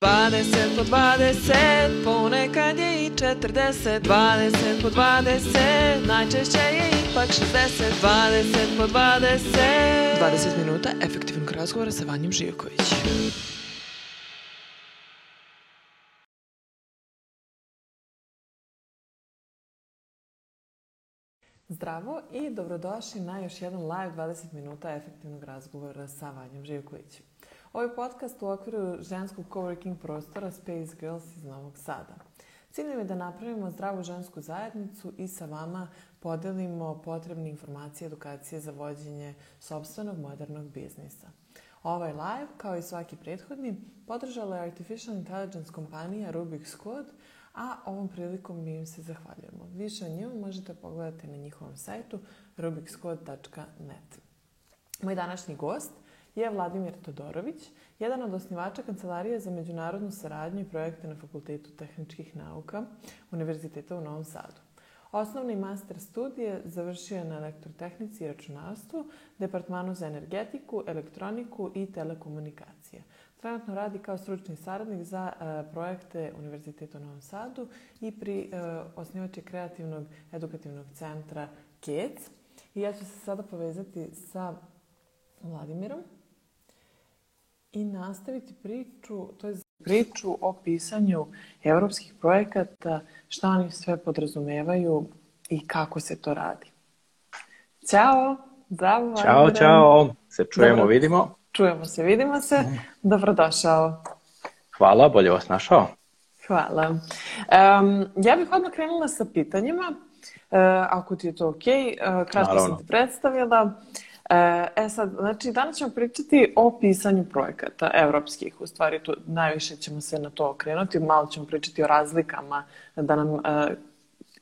20 po 20, ponekad je i 40 20 po 20, najčešće je ipak 60 20 po 20 20 minuta efektivnog razgovora sa Vanjem Živković Zdravo i dobrodošli na još jedan live 20 minuta efektivnog razgovora sa Vanjem Živkovićem. Ovaj podcast u okviru ženskog coworking prostora Space Girls iz Novog Sada. Cilj je da napravimo zdravu žensku zajednicu i sa vama podelimo potrebne informacije i edukacije za vođenje sobstvenog modernog biznisa. Ovaj live, kao i svaki prethodni, podržala je Artificial Intelligence kompanija Rubik's Code, a ovom prilikom mi im se zahvaljujemo. Više o njima možete pogledati na njihovom sajtu rubikscode.net. Moj današnji gost – je Vladimir Todorović, jedan od osnivača Kancelarije za međunarodnu saradnju i projekte na Fakultetu tehničkih nauka Univerziteta u Novom Sadu. Osnovni master studije završio je na elektrotehnici i računarstvu, departmanu za energetiku, elektroniku i telekomunikacije. Trenutno radi kao stručni saradnik za e, projekte Univerziteta u Novom Sadu i pri e, osnivači kreativnog edukativnog centra KEC. I ja ću se sada povezati sa Vladimirom i nastaviti priču, to je priču o pisanju evropskih projekata, šta oni sve podrazumevaju i kako se to radi. Ćao, zdravo. Ćao, Andren. Da čao, se čujemo, Dobro. vidimo. Čujemo se, vidimo se. Mm. Dobrodošao. Hvala, bolje vas našao. Hvala. Um, ja bih odmah krenula sa pitanjima, uh, ako ti je to ok. Uh, e, kratko Naravno. sam te predstavila. Uh, E, e sad, znači, danas ćemo pričati o pisanju projekata evropskih. U stvari, tu najviše ćemo se na to okrenuti. Malo ćemo pričati o razlikama, da nam uh,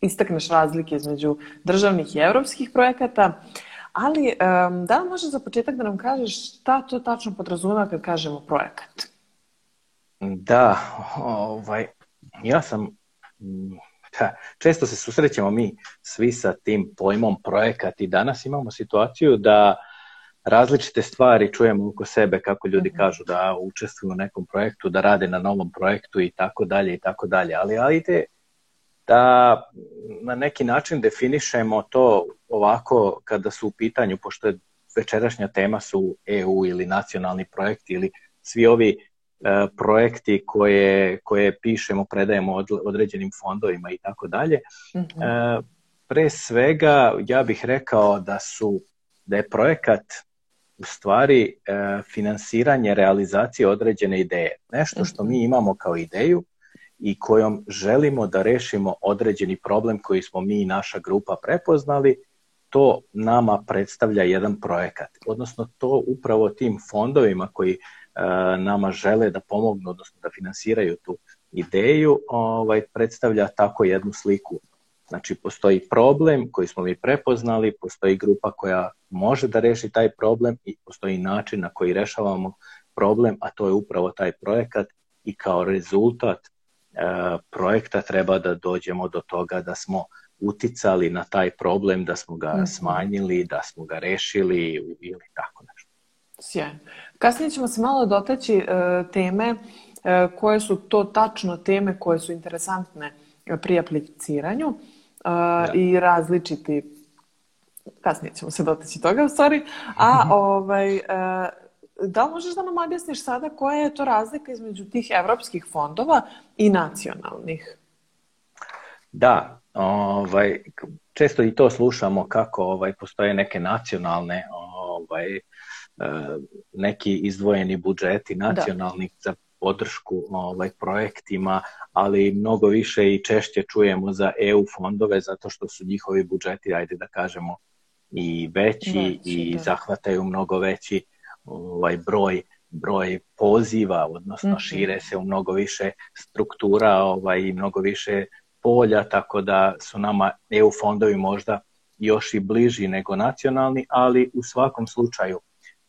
istakneš razlike između državnih i evropskih projekata. Ali, um, da li možeš za početak da nam kažeš šta to tačno podrazumeva kad kažemo projekat? Da, ovaj, ja sam često se susrećemo mi svi sa tim pojmom projekat i danas imamo situaciju da različite stvari čujemo oko sebe kako ljudi mhm. kažu da učestvuju u nekom projektu, da rade na novom projektu i tako dalje i tako dalje, ali ajde da na neki način definišemo to ovako kada su u pitanju, pošto je večerašnja tema su EU ili nacionalni projekti ili svi ovi E, projekti koje, koje pišemo, predajemo od, određenim fondovima i tako dalje. Mhm. E, pre svega ja bih rekao da su da je projekat u stvari e, finansiranje realizacije određene ideje. Nešto što mhm. mi imamo kao ideju i kojom želimo da rešimo određeni problem koji smo mi i naša grupa prepoznali, to nama predstavlja jedan projekat. Odnosno to upravo tim fondovima koji E, nama žele da pomognu, odnosno da finansiraju tu ideju, ovaj, predstavlja tako jednu sliku. Znači, postoji problem koji smo mi prepoznali, postoji grupa koja može da reši taj problem i postoji način na koji rešavamo problem, a to je upravo taj projekat i kao rezultat e, projekta treba da dođemo do toga da smo uticali na taj problem, da smo ga mhm. smanjili, da smo ga rešili ili tako. Sjajno. Kasnije ćemo se malo dotaći e, teme e, koje su to tačno teme koje su interesantne e, pri apliciranju e, ja. Da. i različiti kasnije ćemo se dotaći toga u stvari, a ovaj, e, da li možeš da nam objasniš sada koja je to razlika između tih evropskih fondova i nacionalnih? Da, ovaj, često i to slušamo kako ovaj, postoje neke nacionalne ovaj, E, neki izdvojeni budžeti nacionalnih da. za podršku ovaj, projektima, ali mnogo više i češće čujemo za EU fondove zato što su njihovi budžeti, ajde da kažemo, i veći, veći i da. zahvataju mnogo veći ovaj broj broj poziva, odnosno mhm. šire se u mnogo više struktura ovaj, i mnogo više polja, tako da su nama EU fondovi možda još i bliži nego nacionalni, ali u svakom slučaju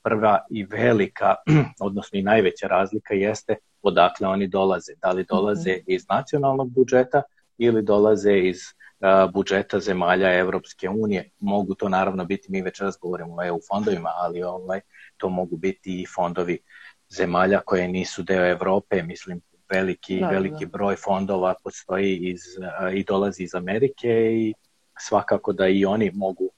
prva i velika, odnosno i najveća razlika jeste odakle oni dolaze. Da li dolaze mhm. iz nacionalnog budžeta ili dolaze iz budžeta zemalja Evropske unije. Mogu to naravno biti, mi već razgovorimo o EU fondovima, ali ovaj, to mogu biti i fondovi zemalja koje nisu deo Evrope, mislim veliki, da, veliki da. broj fondova postoji iz, i dolazi iz Amerike i svakako da i oni mogu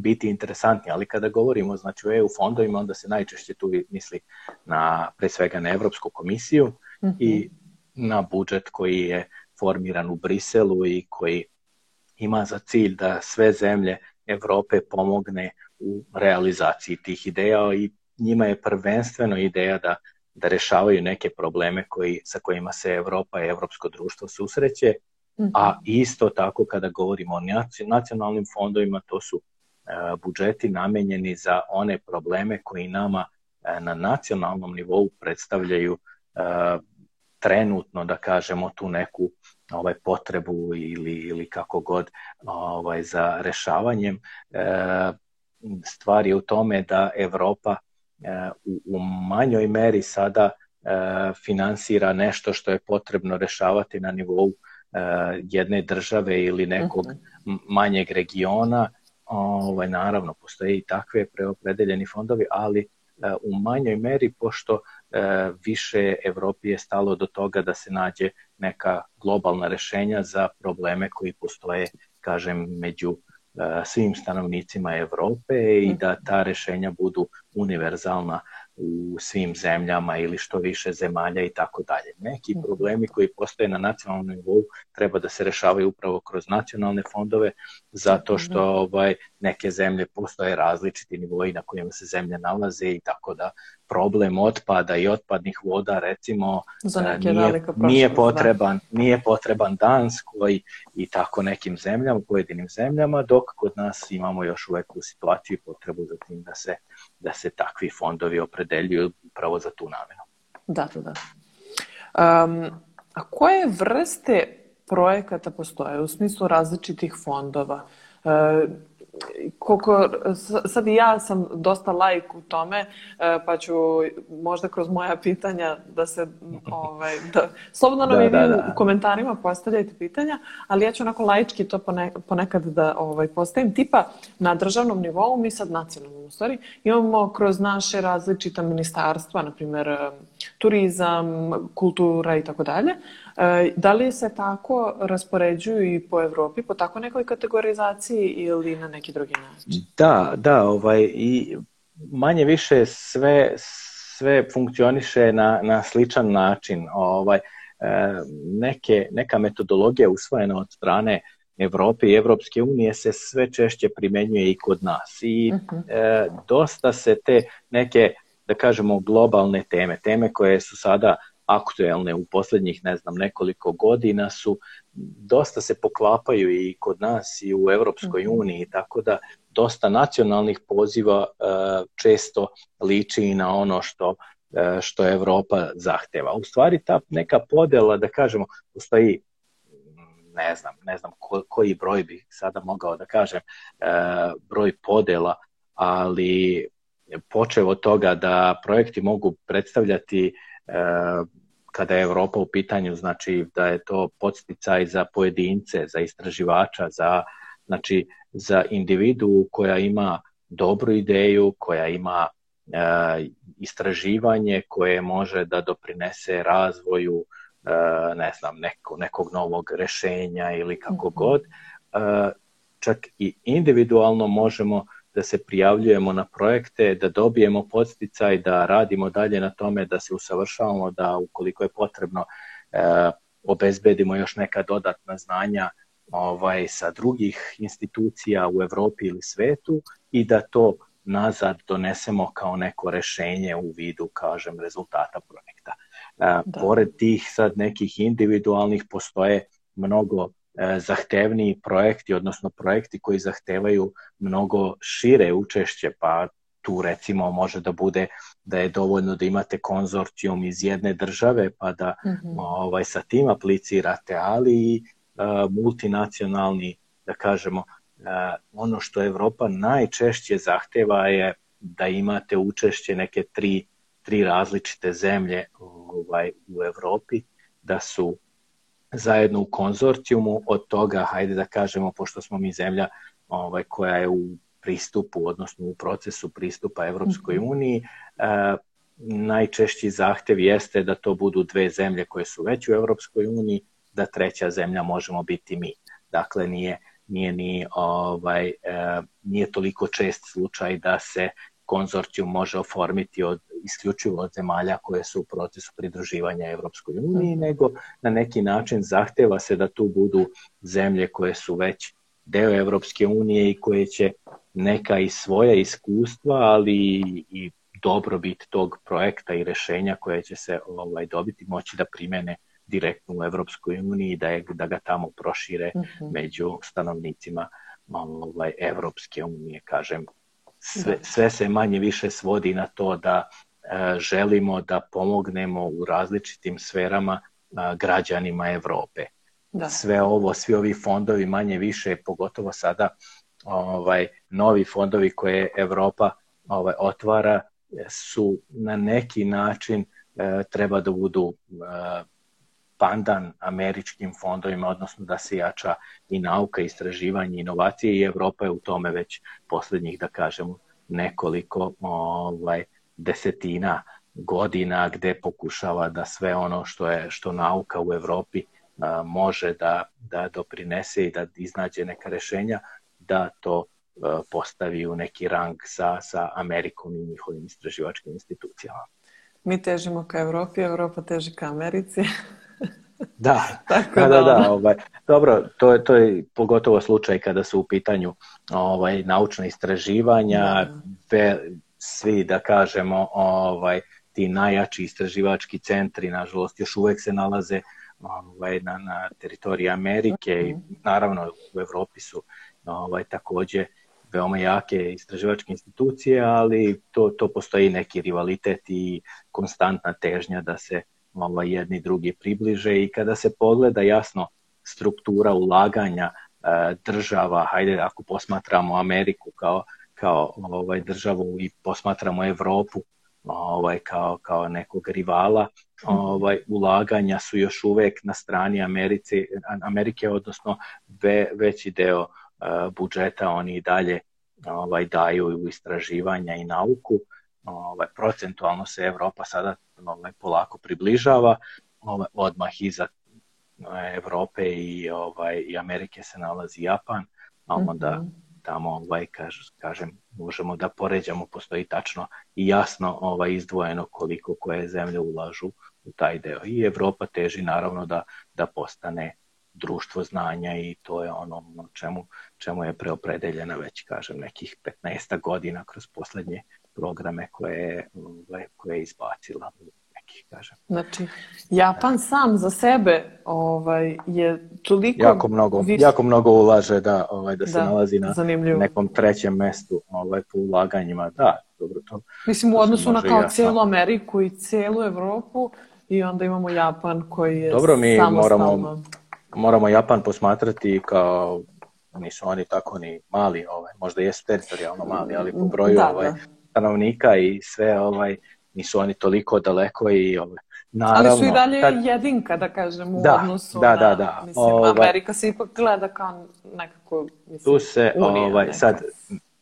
biti interesantni, ali kada govorimo znači, o EU fondovima, onda se najčešće tu misli na, pre svega na Evropsku komisiju mm -hmm. i na budžet koji je formiran u Briselu i koji ima za cilj da sve zemlje Evrope pomogne u realizaciji tih ideja i njima je prvenstveno ideja da, da rešavaju neke probleme koji, sa kojima se Evropa i evropsko društvo susreće, mhm. a isto tako kada govorimo o nacionalnim fondovima, to su E, budžeti namenjeni za one probleme koji nama e, na nacionalnom nivou predstavljaju e, trenutno da kažemo tu neku ovaj potrebu ili ili kako god ovaj za rešavanjem e, stvar je u tome da Evropa u, u manjoj meri sada finansira nešto što je potrebno rešavati na nivou jedne države ili nekog mhm. manjeg regiona ovaj, naravno postoje i takve preopredeljeni fondovi, ali e, u manjoj meri pošto e, više Evropi je stalo do toga da se nađe neka globalna rešenja za probleme koji postoje, kažem, među e, svim stanovnicima Evrope i mhm. da ta rešenja budu univerzalna u svim zemljama ili što više zemalja i tako dalje. Neki mhm. problemi koji postoje na nacionalnom nivou treba da se rešavaju upravo kroz nacionalne fondove zato mhm. što ovaj, neke zemlje postoje različiti nivoi na kojima se zemlje nalaze i tako da problem otpada i otpadnih voda recimo Za e, neke nije, nije, da. potreban, da. nije potreban Danskoj i tako nekim zemljama, pojedinim zemljama, dok kod nas imamo još uvek u situaciju i potrebu za tim da se, da se takvi fondovi opredeljuju upravo za tu namenu. Da, da, da. Um, a koje vrste projekata postoje u smislu različitih fondova? E, koliko sad i ja sam dosta lajk u tome, e, pa ću možda kroz moja pitanja da se ovaj da slobodno nam da, da, da. u da. komentarima postavljajte pitanja, ali ja ću onako laički to ponekad da ovaj postavim tipa na državnom nivou mi sad nacionalnom u stvari imamo kroz naše različita ministarstva, na primjer turizam, kultura i tako dalje. E, da li se tako raspoređuju i po Evropi po tako nekoj kategorizaciji ili na neki drugi način? Da, da, ovaj, i manje više sve, sve funkcioniše na, na sličan način. Ovaj, e, neke, neka metodologija usvojena od strane Evrope i Evropske unije se sve češće primenjuje i kod nas. I uh mhm. -huh. e, dosta se te neke da kažemo, globalne teme. Teme koje su sada aktuelne u poslednjih, ne znam, nekoliko godina su, dosta se poklapaju i kod nas i u Evropskoj mm. uniji, tako da dosta nacionalnih poziva e, često liči i na ono što e, što Evropa zahteva. U stvari ta neka podela, da kažemo, postoji ne znam, ne znam ko, koji broj bih sada mogao da kažem, e, broj podela, ali počeo od toga da projekti mogu predstavljati e, kada je Evropa u pitanju, znači da je to podsticaj za pojedince, za istraživača, za, znači, za individu koja ima dobru ideju, koja ima e, istraživanje koje može da doprinese razvoju e, ne znam, neko, nekog novog rešenja ili kako mm -hmm. god. E, čak i individualno možemo da se prijavljujemo na projekte, da dobijemo podsticaj, da radimo dalje na tome, da se usavršavamo, da ukoliko je potrebno e, obezbedimo još neka dodatna znanja ovaj, sa drugih institucija u Evropi ili svetu i da to nazad donesemo kao neko rešenje u vidu, kažem, rezultata projekta. E, da. Pored tih sad nekih individualnih postoje mnogo E, zahtevniji projekti, odnosno projekti koji zahtevaju mnogo šire učešće, pa tu recimo može da bude da je dovoljno da imate konzorcijum iz jedne države pa da mm -hmm. ovaj sa tim aplicirate, ali i e, multinacionalni da kažemo e, ono što Evropa najčešće zahteva je da imate učešće neke tri tri različite zemlje ovaj u Evropi da su zajedno u konzorcijumu, od toga, hajde da kažemo, pošto smo mi zemlja ovaj, koja je u pristupu, odnosno u procesu pristupa Evropskoj mhm. uniji, eh, najčešći zahtev jeste da to budu dve zemlje koje su već u Evropskoj uniji, da treća zemlja možemo biti mi. Dakle, nije, nije ni ovaj eh, nije toliko čest slučaj da se konzorcijum može oformiti od, isključivo od zemalja koje su u procesu pridruživanja Evropskoj uniji, nego na neki način zahteva se da tu budu zemlje koje su već deo Evropske unije i koje će neka i svoja iskustva, ali i dobrobit tog projekta i rešenja koje će se ovaj dobiti moći da primene direktno u Evropskoj uniji da je, da ga tamo prošire uh mhm. -huh. među stanovnicima ovaj Evropske unije kažem sve, da. sve se manje više svodi na to da e, želimo da pomognemo u različitim sferama e, građanima Evrope. Da. Sve ovo, svi ovi fondovi manje više, pogotovo sada ovaj novi fondovi koje Evropa ovaj otvara su na neki način e, treba da budu pandan američkim fondovima, odnosno da se jača i nauka, istraživanje, inovacije i Evropa je u tome već poslednjih, da kažem, nekoliko ovaj, desetina godina gde pokušava da sve ono što je što nauka u Evropi a, može da, da doprinese i da iznađe neka rešenja, da to a, postavi u neki rang sa, sa Amerikom i njihovim istraživačkim institucijama. Mi težimo ka Evropi, Evropa teži ka Americi. da, Tako da, da, da, da ovaj, dobro, to je, to je pogotovo slučaj kada su u pitanju ovaj, naučna istraživanja, da. ve, svi da kažemo ovaj, ti najjači istraživački centri, nažalost, još uvek se nalaze ovaj, na, na teritoriji Amerike i mhm. naravno u Evropi su ovaj, takođe veoma jake istraživačke institucije, ali to, to postoji neki rivalitet i konstantna težnja da se ovaj, jedni drugi približe i kada se pogleda jasno struktura ulaganja e, država, hajde ako posmatramo Ameriku kao, kao ovaj, državu i posmatramo Evropu ovaj, kao, kao nekog rivala, ovaj, ulaganja su još uvek na strani Americi, Amerike, odnosno ve, veći deo e, budžeta oni i dalje ovaj, daju u istraživanja i nauku ovaj, procentualno se Evropa sada ovaj, polako približava, ovaj, odmah iza e, Evrope i ovaj i Amerike se nalazi Japan, a onda mhm. tamo ovaj kaž, kažem možemo da poređamo postoji tačno i jasno ovaj izdvojeno koliko koje zemlje ulažu u taj deo. I Evropa teži naravno da da postane društvo znanja i to je ono čemu, čemu je preopredeljena već, kažem, nekih 15 godina kroz poslednje programe koje je, koje je izbacila neki, kažem. Znači, Japan sam za sebe ovaj, je toliko... Jako mnogo, vis... jako mnogo ulaže da, ovaj, da se da, nalazi na zanimljivo. nekom trećem mestu ovaj, po ulaganjima. Da, dobro to. Mislim, u odnosu na kao ja cijelu Ameriku i celu Evropu i onda imamo Japan koji je Dobro, mi samostalno... moramo, moramo Japan posmatrati kao nisu oni tako ni mali, ovaj, možda jesu teritorijalno mali, ali po broju da, ovaj, da stanovnika i sve ovaj nisu oni toliko daleko i ovaj, Naravno, Ali su i dalje kad... jedinka, da kažem, u da, odnosu da, Da, da, Mislim, ovaj, Amerika se ipak gleda kao nekako... Mislim, tu se, unija, ovaj, nekako. sad,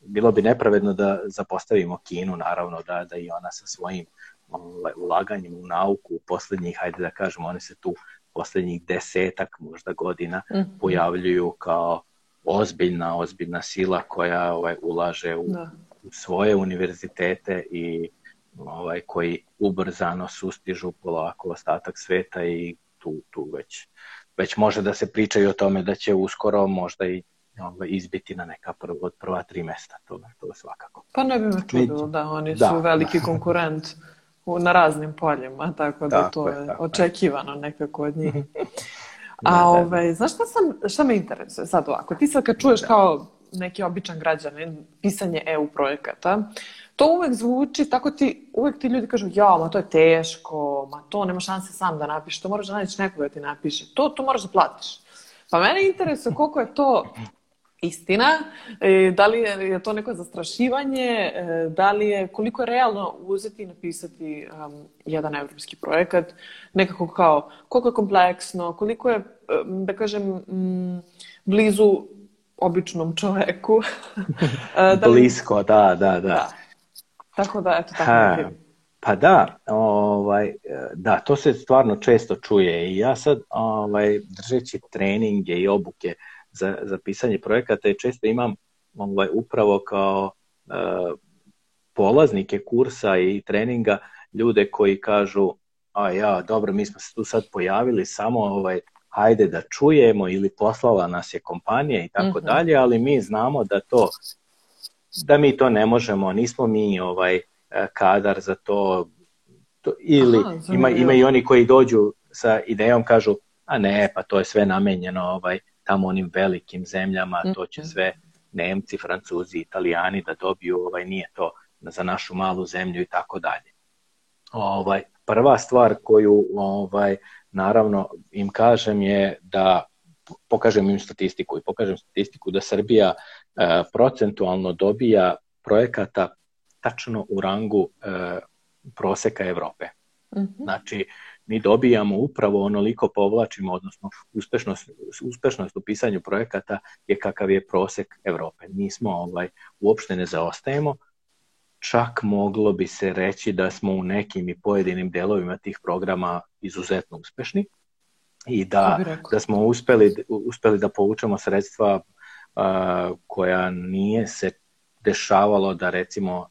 bilo bi nepravedno da zapostavimo Kinu, naravno, da, da i ona sa svojim ovaj, ulaganjem u nauku u poslednjih, hajde da kažemo, one se tu poslednjih desetak možda godina mm -hmm. pojavljuju kao ozbiljna, ozbiljna sila koja ovaj, ulaže u da svoje univerzitete i ovaj, koji ubrzano sustižu polako ostatak sveta i tu, tu već, već može da se priča i o tome da će uskoro možda i ovaj, izbiti na neka prvo, od prva tri mesta, to, to svakako. Pa ne bi me čudilo da oni da, su veliki konkurent u, na raznim poljima, tako da tako to je, je očekivano je. nekako od njih. A da, da, da, ovaj, znaš šta, sam, šta me interesuje sad ovako? Ti sad kad čuješ da. kao neki običan građanin, pisanje EU projekata, to uvek zvuči, tako ti, uvek ti ljudi kažu, ja, ma to je teško, ma to nema šanse sam da napišeš, to moraš da nađeš nekoga da ti napiše, to, to moraš da platiš. Pa mene interesuje koliko je to istina, e, da li je to neko zastrašivanje, e, da li je, koliko je realno uzeti i napisati um, jedan evropski projekat, nekako kao koliko je kompleksno, koliko je, e, da kažem, blizu običnom čoveku. da li... Blisko, da, da, da, da, Tako da, eto, tako ha, Pa da, ovaj, da, to se stvarno često čuje i ja sad ovaj, držeći treninge i obuke za, za pisanje projekata i često imam ovaj, upravo kao eh, polaznike kursa i treninga ljude koji kažu a ja, dobro, mi smo se tu sad pojavili samo ovaj, ajde da čujemo ili poslala nas je kompanija i tako mhm. dalje, ali mi znamo da to da mi to ne možemo, nismo mi ovaj e, kadar za to, to ili Aha, ima, ima i oni koji dođu sa idejom kažu a ne, pa to je sve namenjeno ovaj tamo onim velikim zemljama, to će mhm. sve Nemci, Francuzi, Italijani da dobiju, ovaj nije to za našu malu zemlju i tako dalje. Ovaj prva stvar koju ovaj naravno im kažem je da pokažem im statistiku i pokažem statistiku da Srbija e, procentualno dobija projekata tačno u rangu e, proseka Evrope. Mm -hmm. Znači, mi dobijamo upravo onoliko povlačimo, odnosno uspešnost, uspešnost u pisanju projekata je kakav je prosek Evrope. Nismo ovaj, uopšte ne zaostajemo, čak moglo bi se reći da smo u nekim i pojedinim delovima tih programa izuzetno uspešni i da, da smo uspeli, uspeli da povučemo sredstva uh, koja nije se dešavalo da recimo uh,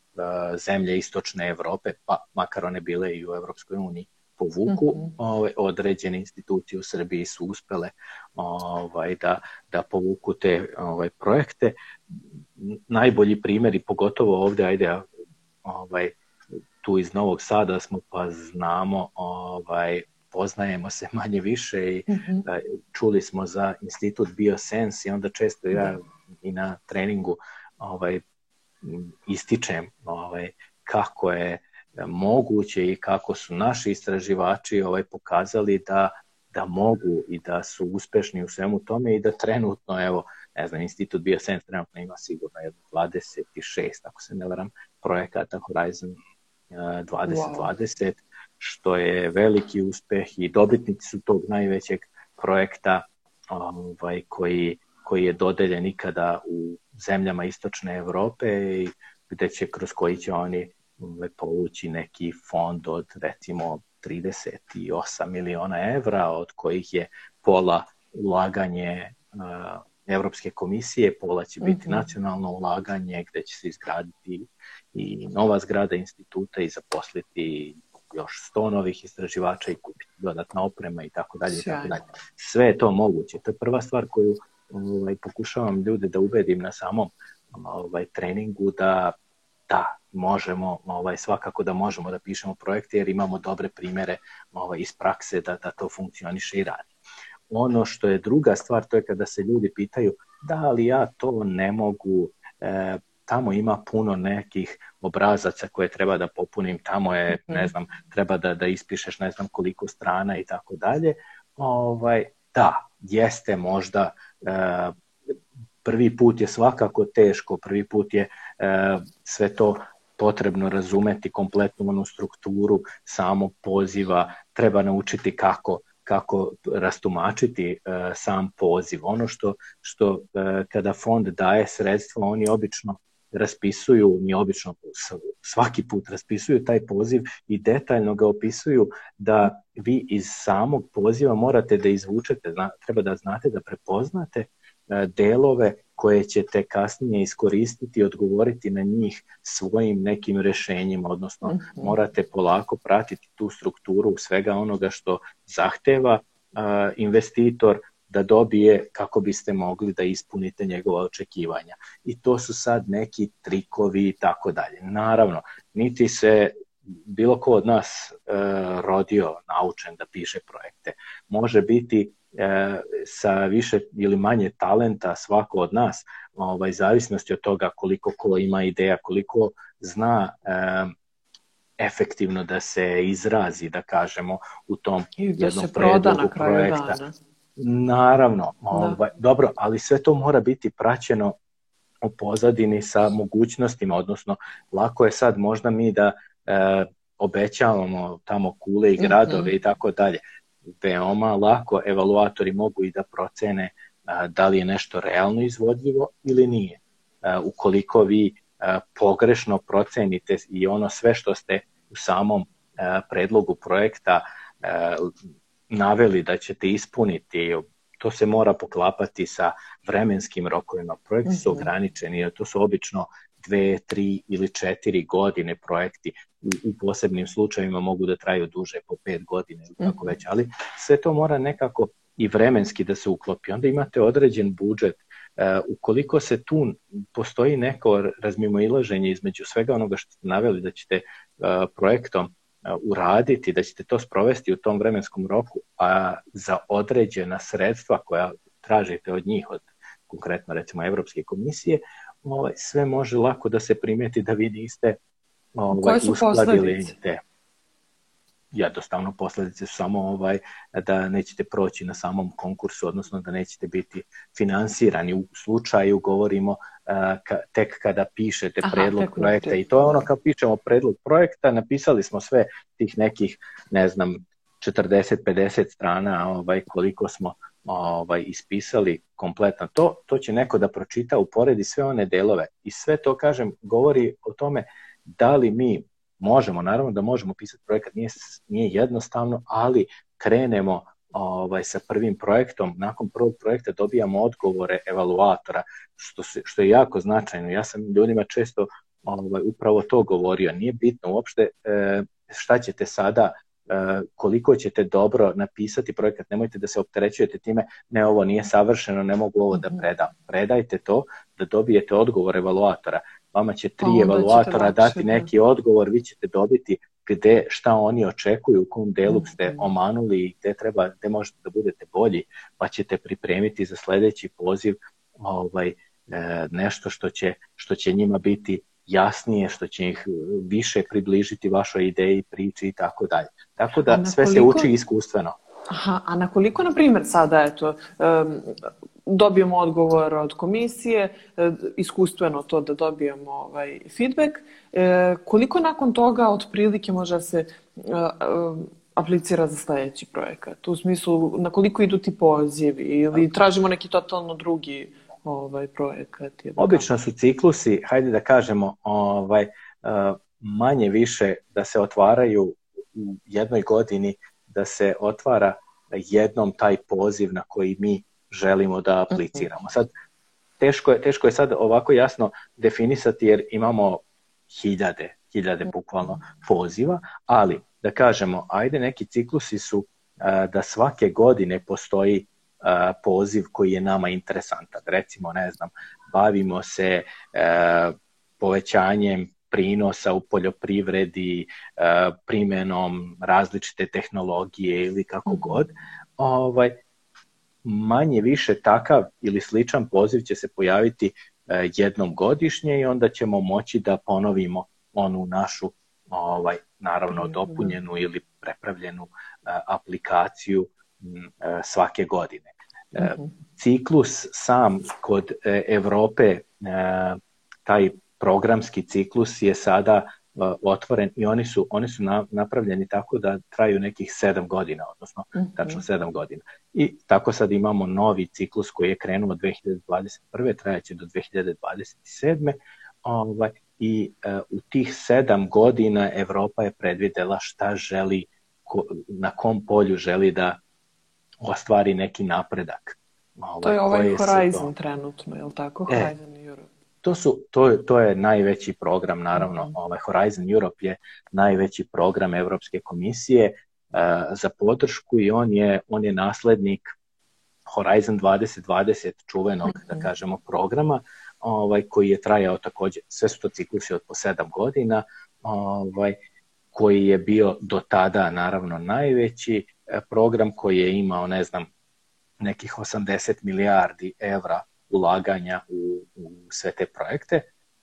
zemlje istočne Evrope, pa makar one bile i u Evropskoj uniji, povuku mm -hmm. ovaj, određene institucije u Srbiji su uspele ovaj, da, da povuku te ovaj, projekte. Najbolji primeri, pogotovo ovde, ajde, ovaj, tu iz Novog Sada smo pa znamo, ovaj, poznajemo se manje više i mm -hmm. čuli smo za institut Biosense i onda često ja da. i na treningu ovaj, ističem ovaj, kako je moguće i kako su naši istraživači ovaj pokazali da da mogu i da su uspešni u svemu tome i da trenutno evo ne znam, institut Biosens trenutno ima sigurno jedno 26, ako se ne varam, projekata Horizon 2020, e, wow. što je veliki uspeh i dobitnici su tog najvećeg projekta ovaj, koji, koji je dodeljen ikada u zemljama istočne Evrope i gde će, kroz koji će oni ovaj, povući neki fond od recimo 38 miliona evra, od kojih je pola ulaganje uh, Evropske komisije, pola će biti mhm. nacionalno ulaganje gde će se izgraditi i nova zgrada instituta i zaposliti još 100 novih istraživača i kupiti dodatna oprema i tako dalje i tako dalje. Sve je to moguće. To je prva stvar koju ovaj, pokušavam ljude da ubedim na samom ovaj, treningu da da, možemo, ovaj, svakako da možemo da pišemo projekte jer imamo dobre primere ovaj, iz prakse da, da to funkcioniše i radi. Ono što je druga stvar, to je kada se ljudi pitaju da li ja to ne mogu, e, tamo ima puno nekih obrazaca koje treba da popunim, tamo je, ne mhm. znam, treba da, da ispišeš ne znam koliko strana i tako dalje. Ovaj, da, jeste možda e, prvi put je svakako teško, prvi put je e, sve to potrebno razumeti kompletnu onu strukturu samog poziva, treba naučiti kako kako rastumačiti e, sam poziv. Ono što, što e, kada fond daje sredstva, oni obično raspisuju, mi obično svaki put raspisuju taj poziv i detaljno ga opisuju da vi iz samog poziva morate da izvučete, zna, treba da znate da prepoznate E, delove koje ćete kasnije iskoristiti i odgovoriti na njih svojim nekim rešenjima, odnosno mhm. morate polako pratiti tu strukturu svega onoga što zahteva e, investitor da dobije kako biste mogli da ispunite njegova očekivanja. I to su sad neki trikovi i tako dalje. Naravno, niti se bilo ko od nas e, rodio naučen da piše projekte. Može biti E, sa više ili manje talenta svako od nas, ovaj, zavisnosti od toga koliko ko ima ideja, koliko zna e, efektivno da se izrazi, da kažemo, u tom I da jednom se proda na kraju projekta. Dana. Naravno, da. ovaj, da. dobro, ali sve to mora biti praćeno u pozadini sa mogućnostima, odnosno lako je sad možda mi da e, obećavamo tamo kule i mhm. gradove mm -hmm. i tako dalje veoma lako evaluatori mogu i da procene da li je nešto realno izvodljivo ili nije. Ukoliko vi pogrešno procenite i ono sve što ste u samom predlogu projekta naveli da ćete ispuniti, to se mora poklapati sa vremenskim rokovima. Projekti su mhm. ograničeni, to su obično dve, tri ili četiri godine projekti u posebnim slučajevima mogu da traju duže po pet godina ili tako mhm. već, ali sve to mora nekako i vremenski da se uklopi. Onda imate određen budžet. E, ukoliko se tu postoji neko razmimoilaženje između svega onoga što ste naveli da ćete e, projektom e, uraditi, da ćete to sprovesti u tom vremenskom roku, a za određena sredstva koja tražite od njih, od konkretno recimo Evropske komisije, ovaj, sve može lako da se primeti da vi niste ovaj, Koje su posledice? Te. Jednostavno posledice su samo ovaj, da nećete proći na samom konkursu, odnosno da nećete biti finansirani. U slučaju govorimo eh, tek kada pišete Aha, predlog projekta i to je ono kao pišemo predlog projekta, napisali smo sve tih nekih, ne znam, 40-50 strana ovaj, koliko smo ovaj, ispisali kompletno to, to će neko da pročita, uporedi sve one delove i sve to, kažem, govori o tome da li mi možemo, naravno da možemo pisati projekat, nije, nije jednostavno, ali krenemo ovaj, sa prvim projektom, nakon prvog projekta dobijamo odgovore evaluatora, što, se, što je jako značajno. Ja sam ljudima često ovaj, upravo to govorio. Nije bitno uopšte e, šta ćete sada e, koliko ćete dobro napisati projekat, nemojte da se opterećujete time, ne ovo nije savršeno, ne mogu ovo da mhm. predam. Predajte to da dobijete odgovor evaluatora vama će tri pa evaluatora dati da. neki odgovor, vi ćete dobiti gde, šta oni očekuju, u kom delu mm, ste mm. omanuli i gde treba, gde možete da budete bolji, pa ćete pripremiti za sledeći poziv ovaj, e, nešto što će, što će njima biti jasnije, što će ih e, više približiti vašoj ideji, priči i tako dalje. Tako da sve se uči iskustveno. Aha, a na koliko, na primjer, sada, eto, um, dobijemo odgovor od komisije, e, iskustveno to da dobijemo ovaj feedback. E, koliko nakon toga otprilike može se e, aplicira za sledeći projekat? U smislu, na koliko idu ti pozivi ili tražimo neki totalno drugi ovaj projekat? Obično su ciklusi, hajde da kažemo, ovaj, manje više da se otvaraju u jednoj godini, da se otvara jednom taj poziv na koji mi želimo da mhm. apliciramo. Sad, teško je, teško je sad ovako jasno definisati jer imamo hiljade, hiljade mhm. bukvalno poziva, ali da kažemo, ajde neki ciklusi su da svake godine postoji poziv koji je nama interesantan. Recimo, ne znam, bavimo se povećanjem prinosa u poljoprivredi, primenom različite tehnologije ili kako mhm. god, ovaj, manje više takav ili sličan poziv će se pojaviti e, jednom godišnje i onda ćemo moći da ponovimo onu našu ovaj naravno da, da, da. dopunjenu ili prepravljenu e, aplikaciju e, svake godine. Mhm. Ciklus sam kod Evrope taj programski ciklus je sada Uh, otvoren i oni su, oni su na, napravljeni tako da traju nekih 7 godina, odnosno mm -hmm. tačno 7 godina. I tako sad imamo novi ciklus koji je krenuo 2021. trajaće do 2027. Ovaj, I uh, u tih 7 godina Evropa je predvidela šta želi, ko, na kom polju želi da ostvari neki napredak. Ovaj, to je ovaj Horizon to... trenutno, je li tako? E, Horizon Europe to, su, to, je, to je najveći program, naravno, mhm. ovaj Horizon Europe je najveći program Evropske komisije uh, za podršku i on je, on je naslednik Horizon 2020 čuvenog, mm -hmm. da mhm. kažemo, programa ovaj, koji je trajao takođe, sve su to ciklusi od po sedam godina, ovaj, koji je bio do tada naravno najveći e, program koji je imao, ne znam, nekih 80 milijardi evra ulaganja u, u sve te projekte.